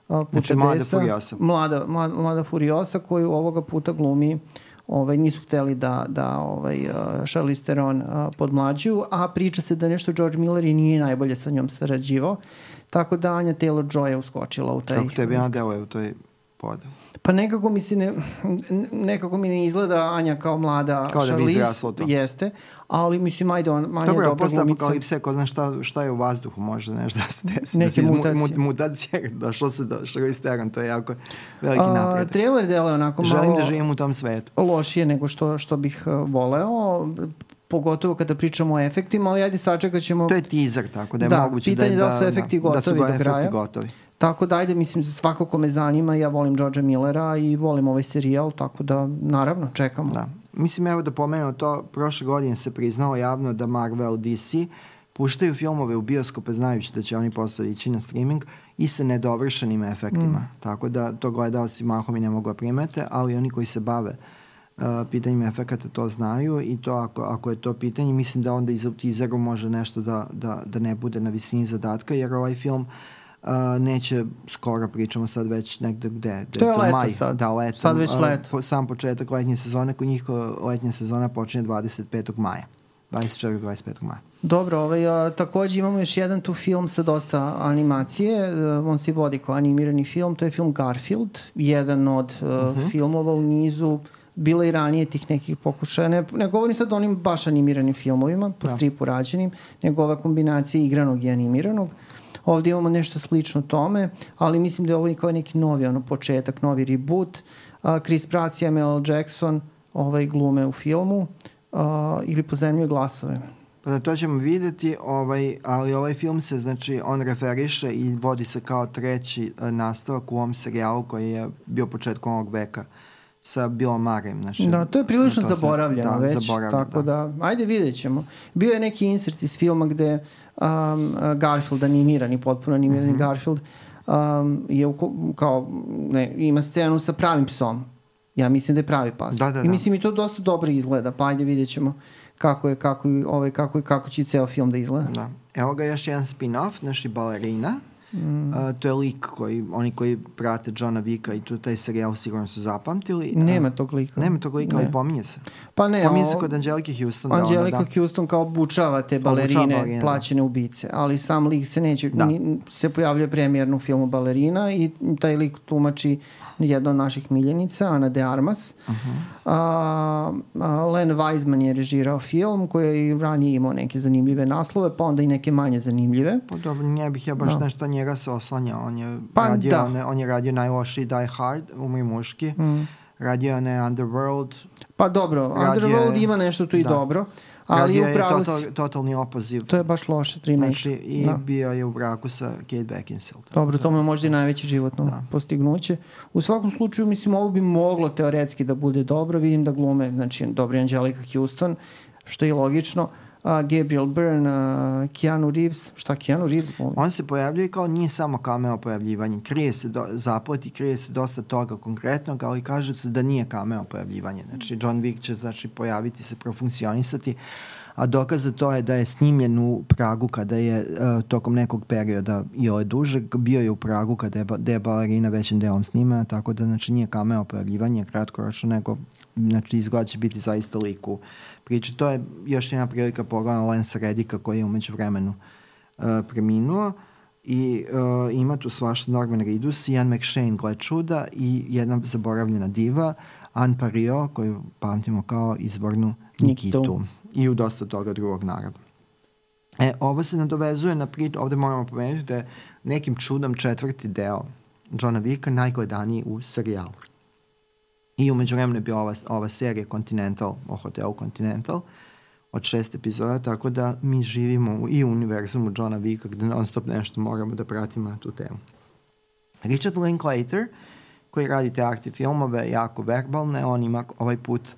Uh, znači, Mlada Furiosa. Mlada, mlada, mlada Furiosa koju ovoga puta glumi ovaj, nisu hteli da, da ovaj, uh, Charlize Theron uh, podmlađuju, a priča se da nešto George Miller i nije najbolje sa njom sarađivao, tako da Anja Taylor-Joy je uskočila u taj... Kako tebi Anja deluje u toj podelu. Pa nekako mi se ne, nekako mi ne izgleda Anja kao mlada Kao da bi u to. jeste, ali mislim, ajde, on, Anja Dobro, je dobra glumica. postapokalipse, ko zna šta, šta je u vazduhu, možda nešto da se desi. Neke da mutacije. mu- mutacije, došlo se do Theron, to je jako veliki A, napredak. trailer deluje onako Želim malo da živim u tom svetu. lošije nego što, što bih uh, voleo, pogotovo kada pričamo o efektima, ali ajde sačekat ćemo. To je teaser, tako da je Da, moguće da, pitanje je- da li su efekti da, da su gotovi do efekti kraja. gotovi. Tako da ajde, mislim, svako ko me zanima, ja volim Georgea Millera i volim ovaj serijal, tako da naravno čekamo. Da. Mislim, evo da pomenem to, prošle godine se priznao javno da Marvel DC puštaju filmove u bioskope znajući da će oni posle ići na streaming i sa nedovršenim efektima. Mm. Tako da to gledalci mahom i ne mogu da primete, ali oni koji se bave uh, pitanjima efekata to znaju i to ako, ako je to pitanje, mislim da onda iz u teaseru može nešto da, da, da ne bude na visini zadatka, jer ovaj film uh, neće skoro pričamo sad već negde gde, gde To je to leto maj, sad. da leto, Sad već uh, leto. po, sam početak letnje sezone, kod njih uh, letnja sezona počinje 25. maja. 24. 25. maja. Dobro, ovaj, a, takođe imamo još jedan tu film sa dosta animacije, a, on se vodi kao animirani film, to je film Garfield, jedan od uh, Mhm. filmova u nizu bilo i ranije tih nekih pokušaja. Ne, ne govorim sad o onim baš animiranim filmovima, po Da. stripu rađenim, nego ova kombinacija igranog i animiranog. Ovde imamo nešto slično tome, ali mislim da je ovo kao neki novi ono, početak, novi reboot. A, Chris Pratt i Samuel L. Jackson ovaj, glume u filmu a, ili po zemlju glasove. Pa da to ćemo videti, ovaj, ali ovaj film se, znači, on referiše i vodi se kao treći uh, nastavak u ovom serijalu koji je bio početkom ovog veka sa Billom Murrayem. Znači, Da, to je prilično to se- zaboravljeno da, već, zaboravljeno, tako da. ajde vidjet ćemo. Bio je neki insert iz filma gde um, Garfield, animirani, potpuno animirani mm -hmm. Garfield, um, je u, kao, ne, ima scenu sa pravim psom. Ja mislim da je pravi pas. Da, da, I da. mislim i to dosta dobro izgleda, pa ajde vidjet ćemo kako je, kako, je, ovaj, kako, je, kako će i ceo film da izgleda. Da. Evo ga još jedan spin-off, naši balerina. Mm. Uh, to je lik koji, oni koji prate Johna Vika i tu taj serijal sigurno su zapamtili. Nema tog lika. nema tog lika, Ne. ali pominje se. Pa ne, Pominje se o- kod Angelike Houston. da ona, Angelika da. Houston kao obučava te balerine, Obučava balerine, da. plaćene ubice, ali sam lik se neće, Da. ni, se pojavljuje premijerno u filmu Balerina i taj lik tumači jedna od naših miljenica, Ana de Armas. Uh Mhm. -huh. a, a, Len Wiseman je režirao film koji je ranije imao neke zanimljive naslove, pa onda i neke manje zanimljive. Pa dobro, ne bih ja baš Da. nešto njega se oslanja. On je, Pa radio, da. one, on je radio najlošiji Die Hard, Umri muški. Mm. Radio je Underworld. Pa dobro, Radio je- Underworld ima nešto tu i da. dobro, ali radio je je upravo... total, totalni opoziv. To je baš loše, remake. Znači, i Da. bio je u braku sa Kate Beckinsale. Dobro, to mu je možda i najveće životno Da. postignuće. U svakom slučaju, mislim, ovo bi moglo teoretski da bude dobro. Vidim da glume, znači, dobri Angelika Houston, što je i logično. A, Gabriel Byrne, a, Keanu Reeves, šta Keanu Reeves glumi? On se pojavljuje kao nije samo cameo pojavljivanje. Krije se do, zaplet i krije se dosta toga konkretnog, ali kaže se da nije cameo pojavljivanje. Znači, John Wick će znači, pojaviti se, profunkcionisati, a dokaz za to je da je snimljen u Pragu kada je uh, tokom nekog perioda i ovaj dužeg bio je u Pragu kada je, da je balerina većim delom snimena, tako da znači nije cameo pojavljivanje kratkoročno, nego znači izgleda će biti zaista lik u priči. To je još jedna prilika pogledana Lensa Redika koji je umeđu vremenu uh, preminuo i uh, ima tu svašta Norman Reedus, Ian McShane, gle čuda i jedna zaboravljena diva Anne Pario, koju pamtimo kao izbornu Nikitu. Nikitu. I u dosta toga drugog naravno. E, ovo se nadovezuje na priču, ovde moramo pomenuti da je nekim čudom četvrti deo Johna Vicka najgledaniji u serijalu. I umeđu vremenu je bila ova, ova serija Continental, o hotelu Continental, od šest epizoda, tako da mi živimo u, i u univerzumu Johna Vicka gde non stop nešto moramo da pratimo na tu temu. Richard Linklater, koji radi te akti filmove, jako verbalne, on ima ovaj put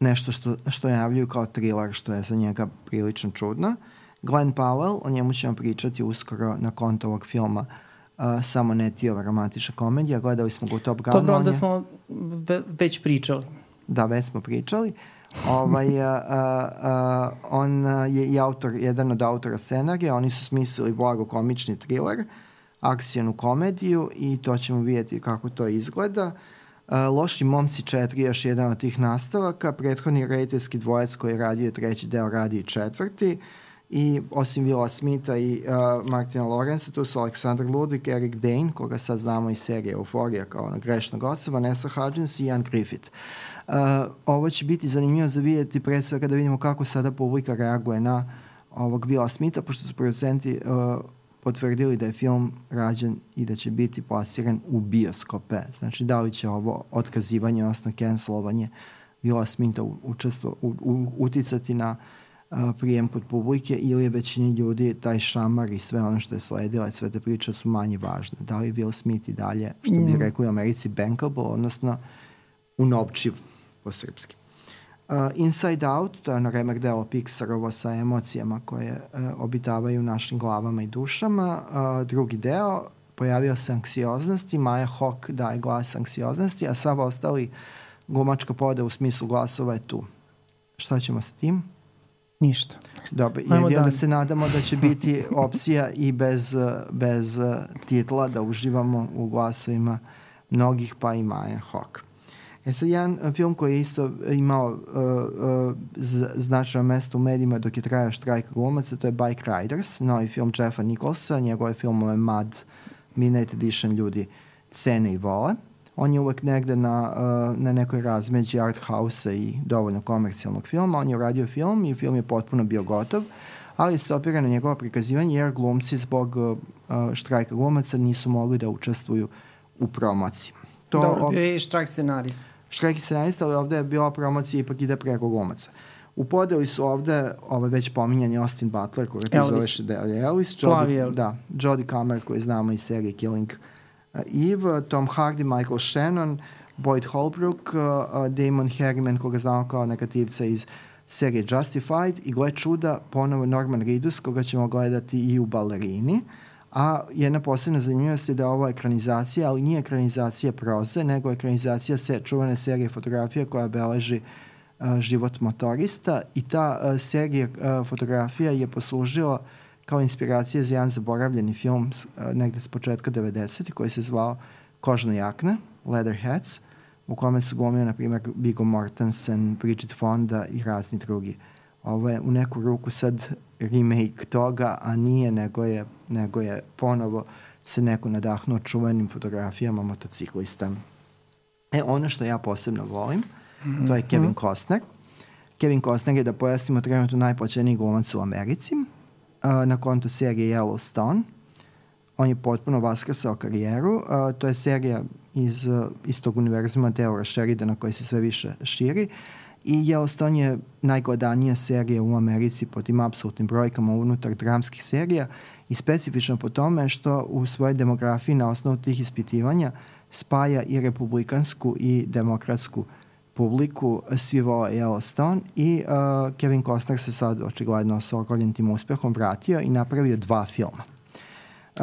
nešto što, što najavljuju kao thriller, što je za njega prilično čudno. Glenn Powell, o njemu ćemo pričati uskoro na konto ovog filma Samo ne ti ova romantična komedija. Gledali smo ga u Top Gunu. Dobro, on onda smo ve, već pričali. Da, već smo pričali. Ovaj, a, a, on je i autor, jedan od autora scenarija, oni su smislili blago komični thriller, akcijenu komediju i to ćemo vidjeti kako to izgleda. A, Loši momci 4 je još jedan od tih nastavaka, prethodni rediteljski dvojac koji je radio treći deo radi i četvrti i osim Willa Smitha i uh, Martina Lorenza, tu su Aleksandar Ludwig, Eric Dane, koga sad znamo iz serije Euforija kao ono grešnog oca, Vanessa Hudgens i Ian Griffith. Uh, ovo će biti zanimljivo za vidjeti pre svega da vidimo kako sada publika reaguje na ovog Willa Smitha, pošto su producenti uh, potvrdili da je film rađen i da će biti plasiran u bioskope. Znači, da li će ovo otkazivanje, odnosno cancelovanje Willa Smitha učestvo, u, u, uticati na a, prijem kod publike ili je većini ljudi taj šamar i sve ono što je sledilo i sve te priče su manje važne. Da li Will Smith i dalje, što bi mm. rekli u Americi, bankable, odnosno unovčiv po srpski. Uh, Inside Out, to je ono remek delo Pixarovo sa emocijama koje uh, obitavaju u našim glavama i dušama. Uh, drugi deo, pojavio se anksioznosti, Maja Hawk daje glas anksioznosti, a sav ostali glumačka poda u smislu glasova je tu. Šta ćemo sa tim? Ništa. Dobro, jer onda se nadamo da će biti opcija i bez, bez titla da uživamo u glasovima mnogih, pa i Maja Hawk. E sad, jedan film koji je isto imao uh, uh, značajno mesto u medijima dok je trajao štrajk glumaca, to je Bike Riders, novi film Jeffa Nicholsa, njegove filmove Mad, Midnight Edition ljudi cene i vole. On je uvek negde na, uh, na nekoj razmeđi art house i dovoljno komercijalnog filma. On je uradio film i film je potpuno bio gotov, ali je stopirano njegovo prikazivanje jer glumci zbog uh, štrajka glumaca nisu mogli da učestvuju u promociji. To, Dobro, bio je i štrajk scenarista. Štrajk scenarista, ali ovde je bila promocija ipak ide preko glumaca. U podeli su ovde ovaj već pominjani Austin Butler, koga ti zoveš da je Elvis, Jodie, da, Jodie Comer koji znamo iz serije Killing uh, Eve, Tom Hardy, Michael Shannon, Boyd Holbrook, uh, uh, Damon Harriman koga znamo kao negativca iz serije Justified i gle čuda ponovo Norman Reedus koga ćemo gledati i u Ballerini. Uh, A jedna posebna zanimljivost je da ovo je ekranizacija, ali nije ekranizacija proze, nego ekranizacija se, čuvane serije fotografija koja beleži uh, život motorista i ta uh, serija uh, fotografija je poslužila kao inspiracija za jedan zaboravljeni film uh, negde s početka 90. koji se zvao Kožna jakna, Leather Hats, u kome su glumio, na primjer, Viggo Mortensen, Bridget Fonda i razni drugi. Ovo je u neku ruku sad remake toga, a nije, nego je, nego je ponovo se neko nadahnuo čuvenim fotografijama motociklista. E, ono što ja posebno volim, mm -hmm. to je Kevin mhm. Costner. Kevin Costner je, da pojasnimo, trenutno najpočeniji glumac u Americi, uh, na kontu serije Yellowstone. On je potpuno vaskrsao karijeru. Uh, to je serija iz uh, istog univerzuma Teora Sheridana koji se sve više širi. Uh, i Yellowstone je najgledanija serija u Americi po tim apsolutnim brojkama unutar dramskih serija i specifično po tome što u svojoj demografiji na osnovu tih ispitivanja spaja i republikansku i demokratsku publiku, svi vole Yellowstone i uh, Kevin Costner se sad očigledno sa okoljenim tim uspehom vratio i napravio dva filma.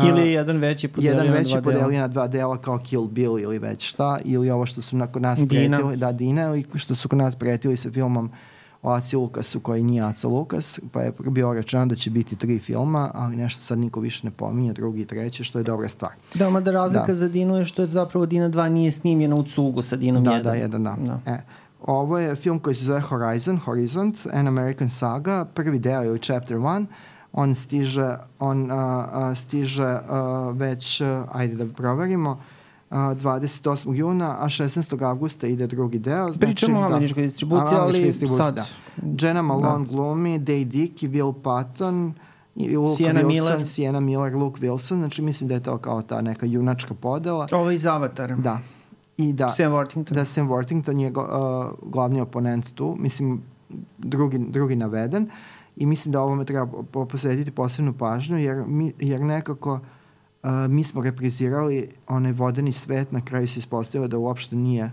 Ili jedan veći podelio jedan veći na dva podelio na dva dela kao Kill Bill ili već šta, ili ovo što su nakon nas Dina. pretili, da Dina, ili što su kod nas pretili sa filmom o Aci Lukasu koji nije Aca Lukas, pa je bio rečeno da će biti tri filma, ali nešto sad niko više ne pominje, drugi i treći, što je dobra stvar. Da, ma da razlika da. za Dinu je što je zapravo Dina 2 nije snimljena u cugu sa Dinom da, 1. Da, jedan, da. da. E, ovo je film koji se zove Horizon, Horizont, An American Saga, prvi deo je u Chapter 1, on stiže, on uh, uh, stiže uh, već, uh, ajde da proverimo, uh, 28. juna, a 16. augusta ide drugi deo. Znači, Pričamo o da, američkoj distribuciji, ali distribuciji, sad. Da. Jenna Malone da. glumi, Day Dick i Will Patton, Luke Sienna Wilson, Miller. Sienna Miller, Luke Wilson, znači mislim da je to kao ta neka junačka podela. Ovo iz Avatara. Da. I da, Sam Worthington. Da, Sam Worthington je uh, glavni oponent tu, mislim drugi, drugi naveden. I mislim da ovome treba posvetiti posebnu pažnju jer, mi, jer nekako uh, mi smo reprizirali onaj vodeni svet, na kraju se ispostavilo da uopšte nije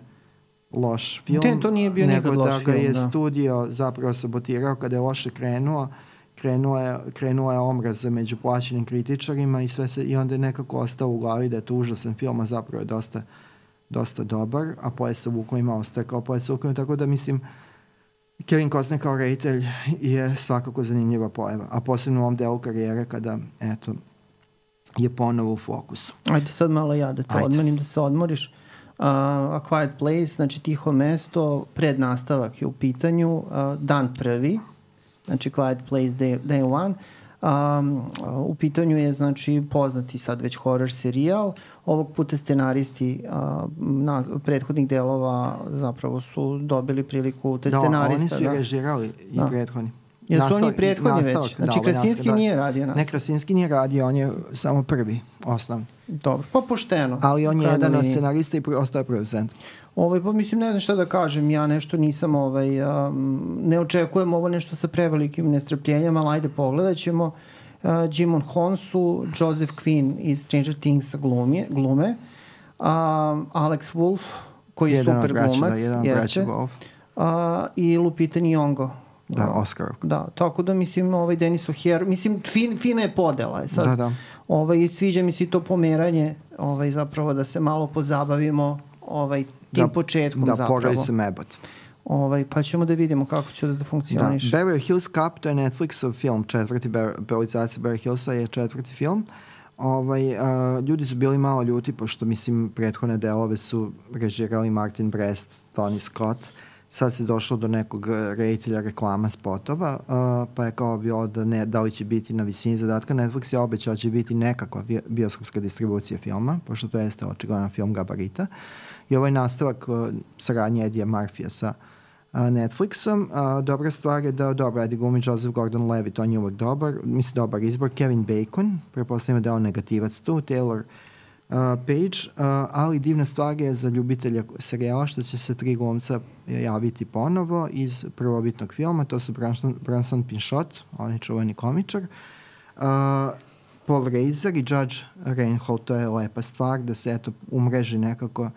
loš film. Te, to nije bio nego da ga film, je da. studio zapravo sabotirao kada je loše krenuo krenuo je, krenuo je omraz među plaćenim kritičarima i sve se, i onda je nekako ostao u glavi da je to užasan film, a zapravo je dosta, dosta dobar, a Poje sa Vukom ima ostaje kao Poje sa Vukom, tako da mislim, Kevin Costner kao reditelj je svakako zanimljiva pojava, a posebno u ovom delu karijere kada, eto, je ponovo u fokusu. Ajde sad malo ja da te Ajde. odmanim, da se odmoriš. Uh, A Quiet Place, znači tiho mesto, pred nastavak je u pitanju, uh, dan prvi, znači Quiet Place Day, Day One. Um, u pitanju je znači poznati sad već horror serijal. Ovog puta scenaristi uh, na prethodnih delova zapravo su dobili priliku te da, scenarista. oni su da. režirali i Da. prethodni. Jesu Nastavak- oni prethodni nastavak, već? Znači da, ovaj Krasinski nastavak, da. nije radio nas. Ne, Krasinski nije radio, on je samo prvi, osnovni. Dobro, pa pošteno. Ali on je jedan od scenarista i ostao producent. Ovaj, pa mislim, ne znam šta da kažem, ja nešto nisam, ovaj, um, ne očekujem ovo nešto sa prevelikim nestrpljenjem, ali ajde pogledat ćemo. Uh, Jimon Honsu, Joseph Quinn iz Stranger Things glumje, glume, um, Alex Wolf, koji je Jedan super braća, glumac, da, jedan jeste, Wolf. uh, i Lupita Nyong'o. Da, Uh, Oscar. Da, tako da mislim ovaj Denis O'Hare, mislim fin, fina je podela je sad. Da, da. Ovaj sviđa mi se to pomeranje, ovaj zapravo da se malo pozabavimo ovaj tim Da- početkom Da, zapravo. porodica Mebot. Ovaj pa ćemo da vidimo kako će da, da Da, funkcioniše. Beverly Hills Cup, to je Netflixov film, četvrti Ber- Beverly Hillsa je četvrti film. Ovaj, a, ljudi su bili malo ljuti, pošto, mislim, prethodne delove su režirali Martin Brest, Tony Scott. Sad se došlo do nekog eh, reditelja reklama spotova, a, pa je kao bio da, ne, da li će biti na visini zadatka. Netflix je obećao da će biti nekakva bi- bioskopska distribucija filma, pošto to jeste očigledno film gabarita. I ovaj nastavak uh, saradnje Edija Marfija sa uh, Netflixom. A, dobra stvar je da, dobro, Eddie glumi Joseph Gordon-Levitt, on je uvek dobar, mislim dobar izbor. Kevin Bacon, prepostavljamo da je on negativac tu, Taylor uh, Page, ali divna stvar je za ljubitelja serijala što će se tri glumca javiti ponovo iz prvobitnog filma, to su Bronson, Bronson Pinchot, on je čuveni komičar, Paul Reiser i Judge Reinhold, to je lepa stvar da se eto umreži nekako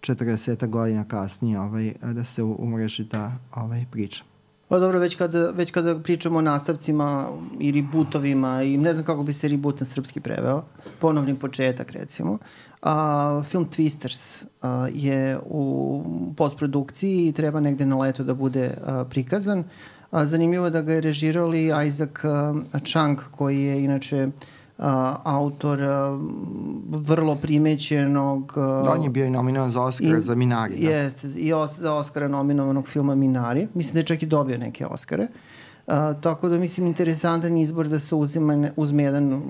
40 godina kasnije ovaj, da se umreži ta ovaj, priča. Pa dobro, već kada, već kada pričamo o nastavcima i rebootovima i ne znam kako bi se reboot na srpski preveo, ponovni početak recimo, a, film Twisters a, je u postprodukciji i treba negde na leto da bude a, prikazan. A, zanimljivo je da ga je režirali Isaac a, Chang koji je inače a, autor vrlo primećenog a, On je bio i nominovan za Oscar I- za Minari. Da. Jeste, i os, za Oscara nominovanog filma Minari. Mislim da je čak i dobio neke Oscare. Uh, tako da mislim interesantan izbor da se uzima, ne- uzme jedan,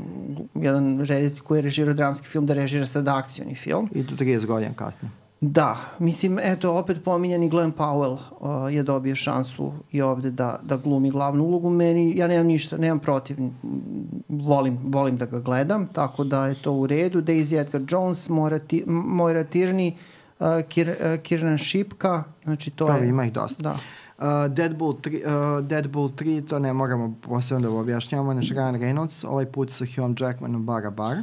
jedan reditelj koji je režirao dramski film da režira sad akcioni film. I do 30 godina kasnije. Da, mislim, eto, opet pominjani Glenn Powell uh, je dobio šansu i ovde da, da glumi glavnu ulogu. Meni, ja nemam ništa, nemam protiv, volim, volim da ga gledam, tako da je to u redu. Daisy Edgar Jones, Moira, Ti, Moira Tierney, uh, Kir, uh, Kiernan Šipka, znači to Kao je... ima ih dosta. Da. Uh, Deadpool 3, uh, Deadpool 3, to ne moramo posebno da objašnjavamo, znači Ryan Reynolds, ovaj put sa Hugh Jackmanom bara bar.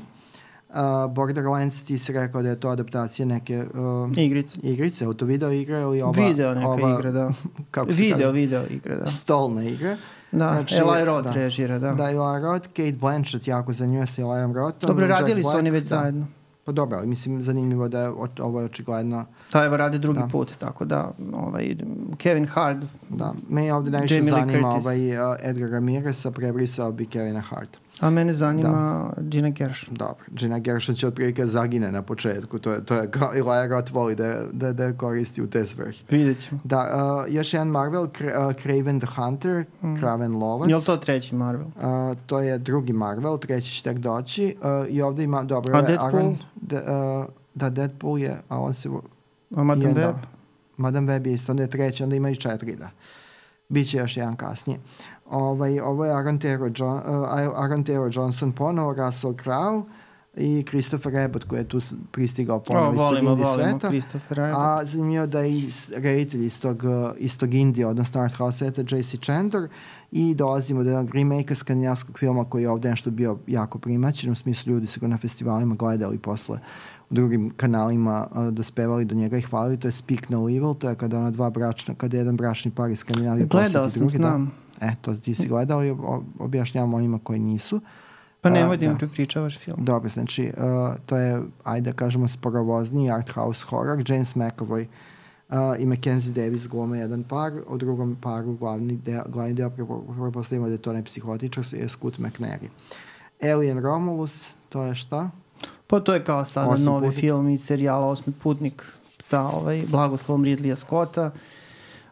Uh, Borderlands, ti si rekao da je to adaptacija neke uh, Igrice. igrice, auto video igre ili ova... video neka ova, igra, da. Kako Video, kaže? video igra, da. Stolna igra. Da, Znači, Eli Roth da. režira, da. Da, Eli Roth, Kate Blanchett jako zanimljiva sa Eliom Rothom. Dobro, radili su Black, oni već da. zajedno. Pa dobro, ali mislim zanimljivo da je ovo je očigledno Da, evo rade drugi Da. put, tako da ovaj, Kevin Hart, Da, meni ovde najviše zanima Curtis. ovaj uh, Edgar Ramireza, prebrisao bi Kevina Hart. A mene zanima Gina Gershon. Dobro, Gina Gershon će otprilike zagine na početku, to je, to je Eli Roth voli da, da, da koristi u te svrhe. Vidjet ćemo. Da, uh, još jedan Marvel, uh, Craven the Hunter, mm. Kraven Lovac. Je li to treći Marvel? Uh, to je drugi Marvel, treći će tek doći. Uh, I ovde ima, dobro, A Deadpool? Aaron, de, uh, da, Deadpool je, a on se... A Madame je, Web? Da, Madame Web je isto, onda je treći, onda ima i četiri, da. Biće još jedan kasnije. Ovaj, ovo je Aaron Taylor, John, uh, Aaron Taylor Johnson ponovo, Russell Crowe i Christopher Abbott koji je tu pristigao ponovo iz tog indie sveta. A zanimljivo da je i reditelj iz tog, uh, iz tog Indije, odnosno art house sveta, J.C. Chandler i dolazimo do jednog remake skandinavskog filma koji je ovde nešto bio jako primaćen, u smislu ljudi su ga na festivalima gledali posle u drugim kanalima uh, dospevali do njega i hvalili, to je Speak No Evil, to je kada ona dva bračna, kada jedan bračni par iz Skandinavije Gledao sam, drugi, znam. Da. E, to ti si gledao i ob- objašnjavam onima koji nisu. Pa nemoj da im prepričavaš film. Dobro, znači, uh, to je, ajde da kažemo, sporovozni art house horror. James McAvoy uh, i Mackenzie Davis glume jedan par, u drugom paru glavni deo, glavni deo prepostavimo da je to ne psihotičar, je Scoot McNary. Alien Romulus, to je šta? Pa to je kao sada novi putnik. film iz serijala Osmi putnik sa ovaj, blagoslovom Ridleya Scotta.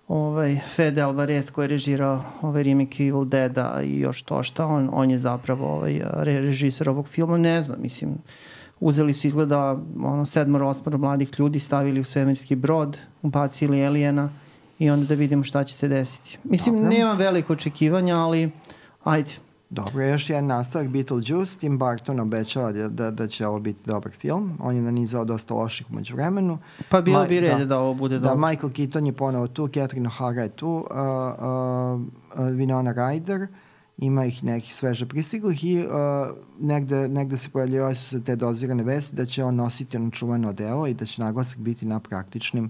Ovaj, Fede Alvarez koji je režirao ovaj remake Evil Dead-a i još to šta, on, on je zapravo ovaj, re, režisar ovog filma, ne znam, mislim, uzeli su izgleda ono, sedmoro, osmoro mladih ljudi, stavili u svemirski brod, ubacili Elijena i onda da vidimo šta će se desiti. Mislim, Dobro. nema veliko očekivanja, ali ajde, Dobro, još jedan nastavak Beetlejuice, Tim Burton obećava da, da, da će ovo biti dobar film. On je nanizao dosta loših umeđu vremenu. Pa bilo Ma, bi red da, da ovo bude dobro. Da, Michael Keaton je ponovo tu, Catherine O'Hara je tu, uh, uh, uh, Winona Ryder, ima ih nekih sveže pristiglih i uh, negde, negde se pojavljaju su se te dozirane vesti da će on nositi ono čuveno delo i da će naglasak biti na praktičnim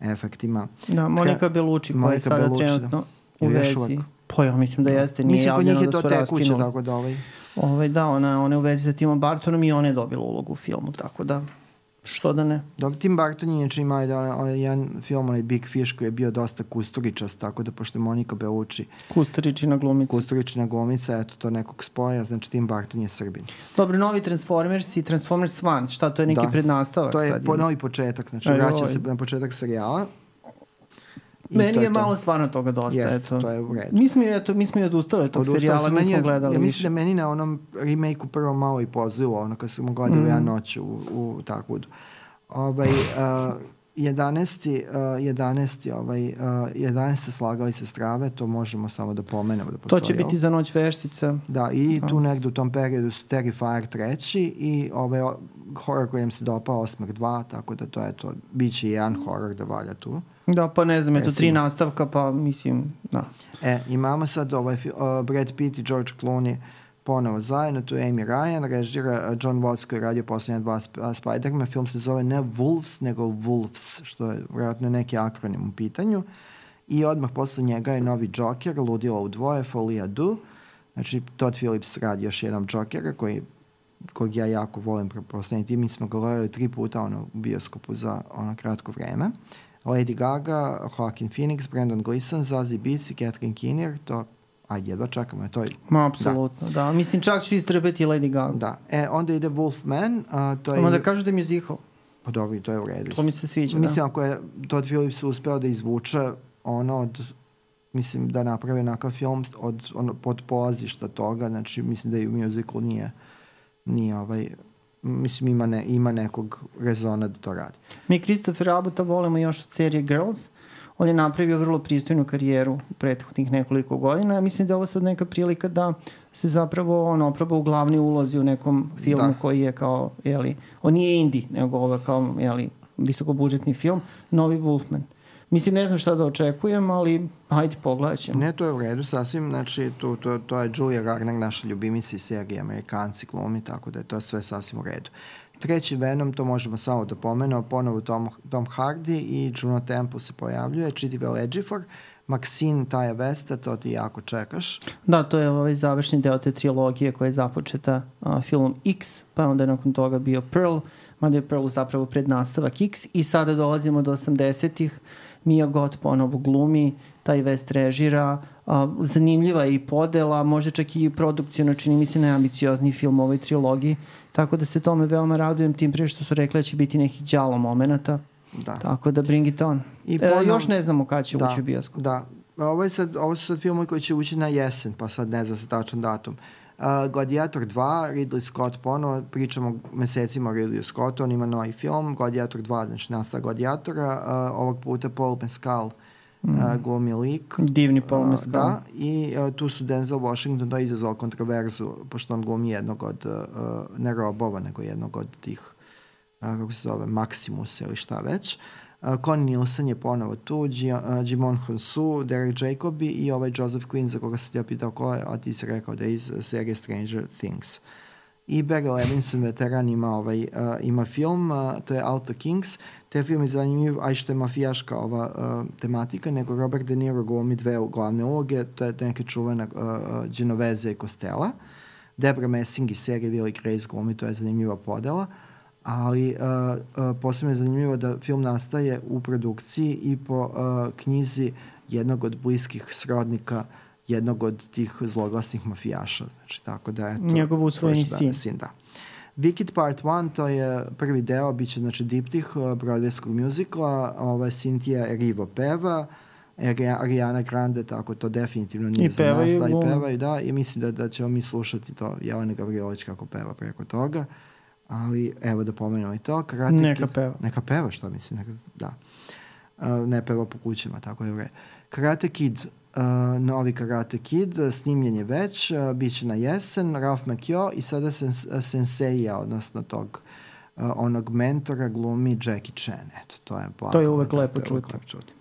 efektima. Da, Monika Belucci koja je sada Belucci, da. trenutno da. u vezi. Pa ja mislim da jeste, nije mislim, javljeno da su raskinuli. Mislim, kod njih je to tekuće, tako da ovaj... Ovaj, da, ona, ona je u vezi sa Timom Bartonom i ona je dobila ulogu u filmu, tako da što da ne. Dobro, Tim Burton je inače imao jedan, jedan film, onaj Big Fish, koji je bio dosta kusturičast, tako da pošto je Monika Bellucci... Kusturičina glumica. Kusturičina glumica, eto to nekog spoja, znači Tim Burton je Srbin. Dobro, novi Transformers i Transformers One, šta to je neki da. prednastavak? To je po, novi početak, znači vraća se na početak serijala. Meni je, je malo stvarno toga dosta. Jest, eto. to je u redu. Mi smo, eto, mi smo i odustali tog Odustao serijala, nismo gledali Ja mislim da meni na onom remake-u prvo malo i pozilo, ono kad sam gledali mm. ja noć u, u Takvudu. Ovaj, uh, 11. Uh, 11. Ovaj, uh, 11. slagalice strave, to možemo samo da pomenemo da postoji. To će biti za noć veštica. Da, i tu negde u tom periodu su Terrifier treći i ovaj horror koji nam se dopao Osmah 2, tako da to je to, bit će jedan horror da valja tu. Da, pa ne znam, eto tri nastavka, pa mislim, da. E, imamo sad ovaj, uh, Brad Pitt i George Clooney ponovo zajedno, tu je Amy Ryan, režira uh, John Watts koji je radio poslednja dva sp Spider-Man, film se zove ne Wolves, nego Wolves, što je vjerojatno neki akronim u pitanju. I odmah posle njega je novi Joker, Ludilo u dvoje, Folia Du. Znači, Todd Phillips radi još jednom Jokera koji kojeg ja jako volim proslednji Mi smo gledali tri puta ono, u bioskopu za ono kratko vreme. Lady Gaga, Joaquin Phoenix, Brandon Gleeson, Zazie Beetz i Catherine Keener, to ajde, jedva čekamo, to je... Ma, apsolutno, da. da. Mislim, čak ću istrpeti Lady Gaga. Da. E, onda ide Wolfman, a, to je... Ima da kažu da je musical. Pa dobro, to je u redu. To mi se sviđa, Mislim, da. ako je Todd Phillips uspeo da izvuče ono od mislim da naprave nakav film od ono pod polazišta toga, znači mislim da i u musical nije nije ovaj mislim ima, ne, ima nekog rezona da to radi. Mi Christopher Abbota volimo još od serije Girls. On je napravio vrlo pristojnu karijeru u prethodnih nekoliko godina. Mislim da je ovo sad neka prilika da se zapravo on opraba u glavni ulozi u nekom filmu da. koji je kao, jeli, on nije indie, nego ovo kao, jeli, visokobudžetni film, Novi Wolfman. Mislim, ne znam šta da očekujem, ali hajde pogledat ćemo. Ne, to je u redu sasvim, znači to, to, to je Julia Garner, naša ljubimica iz serije Amerikanci glumi, tako da je to sve sasvim u redu. Treći Venom, to možemo samo da pomenemo, ponovo Tom, Tom Hardy i Juno Temple se pojavljuje, Chidivel Ejiofor, Maxine Taja Vesta, to ti jako čekaš. Da, to je ovaj završni deo te trilogije koja je započeta uh, filmom X, pa onda je nakon toga bio Pearl, mada je Pearl zapravo prednastavak X i sada dolazimo do 80-ih Mia Gott ponovo glumi, taj West režira, a, zanimljiva je i podela, može čak i produkcijno čini mi se najambiciozniji film u ovoj trilogiji, tako da se tome veoma radujem, tim prije što su rekli da će biti nekih djalo momenta, da. tako da bring it on. I ponov... e, još ne znamo kada će da, ući u bioskop. Da, ovo, je sad, ovo su sad filmovi koji će ući na jesen, pa sad ne zna se tačan datum. Uh, Gladiator 2, Ridley Scott ponovo, pričamo mesecima o Ridley Scottu, on ima novi film, Gladiator 2, znači nastava Gladiatora, uh, ovog puta Paul Mescal mm. uh, glumi lik. Divni Paul Mescal. Uh, da, i uh, tu su Denzel Washington, to je izazvao kontroverzu, pošto on glumi jednog od, uh, ne robova, nego jednog od tih, uh, kako se zove, Maximus ili šta već. Uh, Uh, Connie Nielsen je ponovo tu, uh, Jimon Honsu, Derek Jacobi i ovaj Joseph Quinn za koga sam ti ja pitao ko je, a ti si rekao da je iz serije Stranger Things. I Barry Levinson, veteran, ima, ovaj, uh, ima film, uh, to je Alta Kings. Te film je zanimljiv, a i što je mafijaška ova uh, tematika, nego Robert De Niro glumi dve glavne uloge, to je neke čuvene uh, uh, Genoveze i Kostela. Debra Messing iz serije Willy Grace glumi, to je zanimljiva podela. Uh, ali uh, uh, posebno je zanimljivo da film nastaje u produkciji i po uh, knjizi jednog od bliskih srodnika jednog od tih zloglasnih mafijaša. Znači, tako da je to... Njegov usvojeni sin. sin. Da. Wicked Part 1, to je prvi deo, bit će znači diptih uh, Broadwayskog muzikla, ova Cynthia Erivo peva, Ariana Grande, tako to definitivno nije I za nas. Da, i glumi. pevaju, da, i mislim da, da ćemo mi slušati to Jelena Gavrilović kako peva preko toga. Ali, evo da pomenemo i to. Karate Neka Kid- peva. Neka peva, što mislim, neka, da. Uh, ne peva po kućama, tako je u redu. Karate Kid, uh, novi Karate Kid, snimljen je već, uh, bit će na jesen, Ralph Macchio i sada sens, uh, senseija, odnosno tog uh, onog mentora glumi Jackie Chan. Eto, to je To je blago, uvek da, lepo uvek čuti. lepo čuti.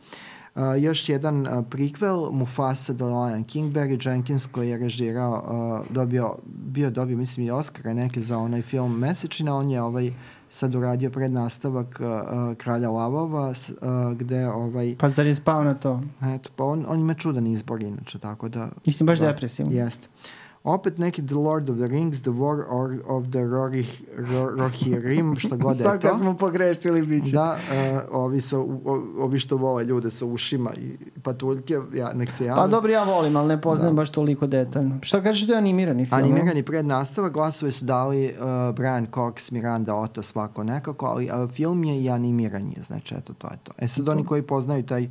Uh, još jedan uh, prikvel, Mufasa the Lion King, Barry Jenkins koji je režirao, uh, dobio, bio dobio, mislim, i Oscara neke za onaj film Mesečina, on je ovaj sad uradio prednastavak uh, uh, Kralja Lavova, uh, gde ovaj, Pa zar je spao na to? eto, pa on, on ima čudan izbor inače, tako da... Mislim, baš da, depresivno. Jeste. Opet neki The Lord of the Rings, The War of the Rorih, Ro, Rohirrim, šta god da je Sad to. kad smo pogrešili, bit će. Da, uh, ovi, sa, o, ovi što vole ljude sa ušima i patuljke, ja, nek se jave. Pa dobro, ja volim, ali ne poznajem baš toliko detaljno. Šta kažeš da je animirani film? Animirani prednastava, glasove su dali uh, Brian Cox, Miranda Otto, svako nekako, ali uh, film je i animiranje, znači eto to je to. E sad oni koji poznaju taj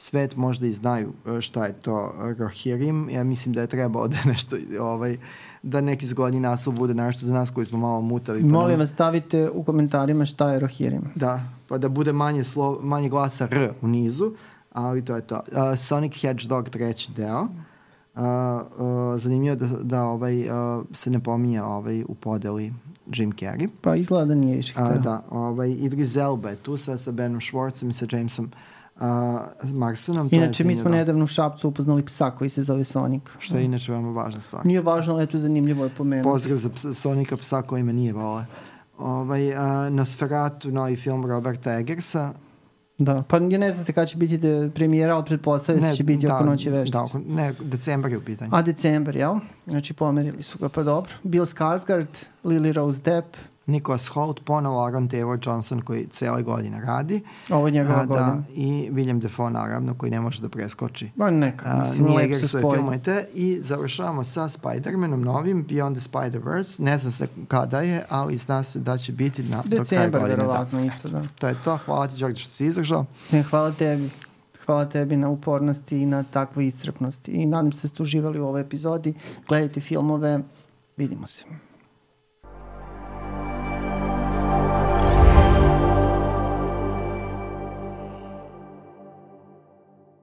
svet možda i znaju uh, šta je to uh, Rohirrim, ja mislim da je trebao da nešto, ovaj, da neki zgodni naslov bude nešto za nas koji smo malo mutavi. pa Molim nam- vas, stavite u komentarima šta je Rohirrim. Da, pa da bude manje, slo, manje glasa R u nizu, ali to je to. Uh, Sonic Hedgehog treći deo. Uh, uh, zanimljivo da, da ovaj, uh, se ne pominje ovaj, u podeli Jim Carrey. Pa izgleda da nije više hteo. da, ovaj, Idris Elba je tu sa, sa Benom Schwartzom i sa Jamesom uh, Marsonom. To je Inače, mi smo zanimljivo, nedavno u Šapcu upoznali psa koji se zove Sonic. Što je inače veoma važna stvar. Nije važno, ali eto zanimljivo je pomenuti. Pozdrav za psa, Sonika psa koji me nije vole. Ovaj, uh, Nosferatu, novi film Roberta Eggersa. Da, pa ja ne znam se kada će biti de, premijera, ali pretpostavlja se da će biti oko noći veštice. Da, oko, ne, decembar je u pitanju. A decembar, jel? Znači pomerili su ga, pa dobro. Bill Skarsgård, Lily Rose Depp, Nicholas Holt, ponovo Aaron Taylor Johnson koji cijele godine radi. ovo je njegova A, da, godina. I William Defoe naravno koji ne može da preskoči. Ma neka, A, mislim, lepo igra se svoje spoji. filmove te i završavamo sa Spider-Manom novim Beyond the Spider-Verse. Ne zna se kada je, ali zna se da će biti na, do kraja Decembar, godine. Da. verovatno, isto, da. To je to. Hvala ti, Đorđe, što si izdržao. Ne, hvala tebi. Hvala tebi na upornosti i na takvoj iscrpnosti. I nadam se da ste uživali u ovoj epizodi. Gledajte filmove. Vidimo se.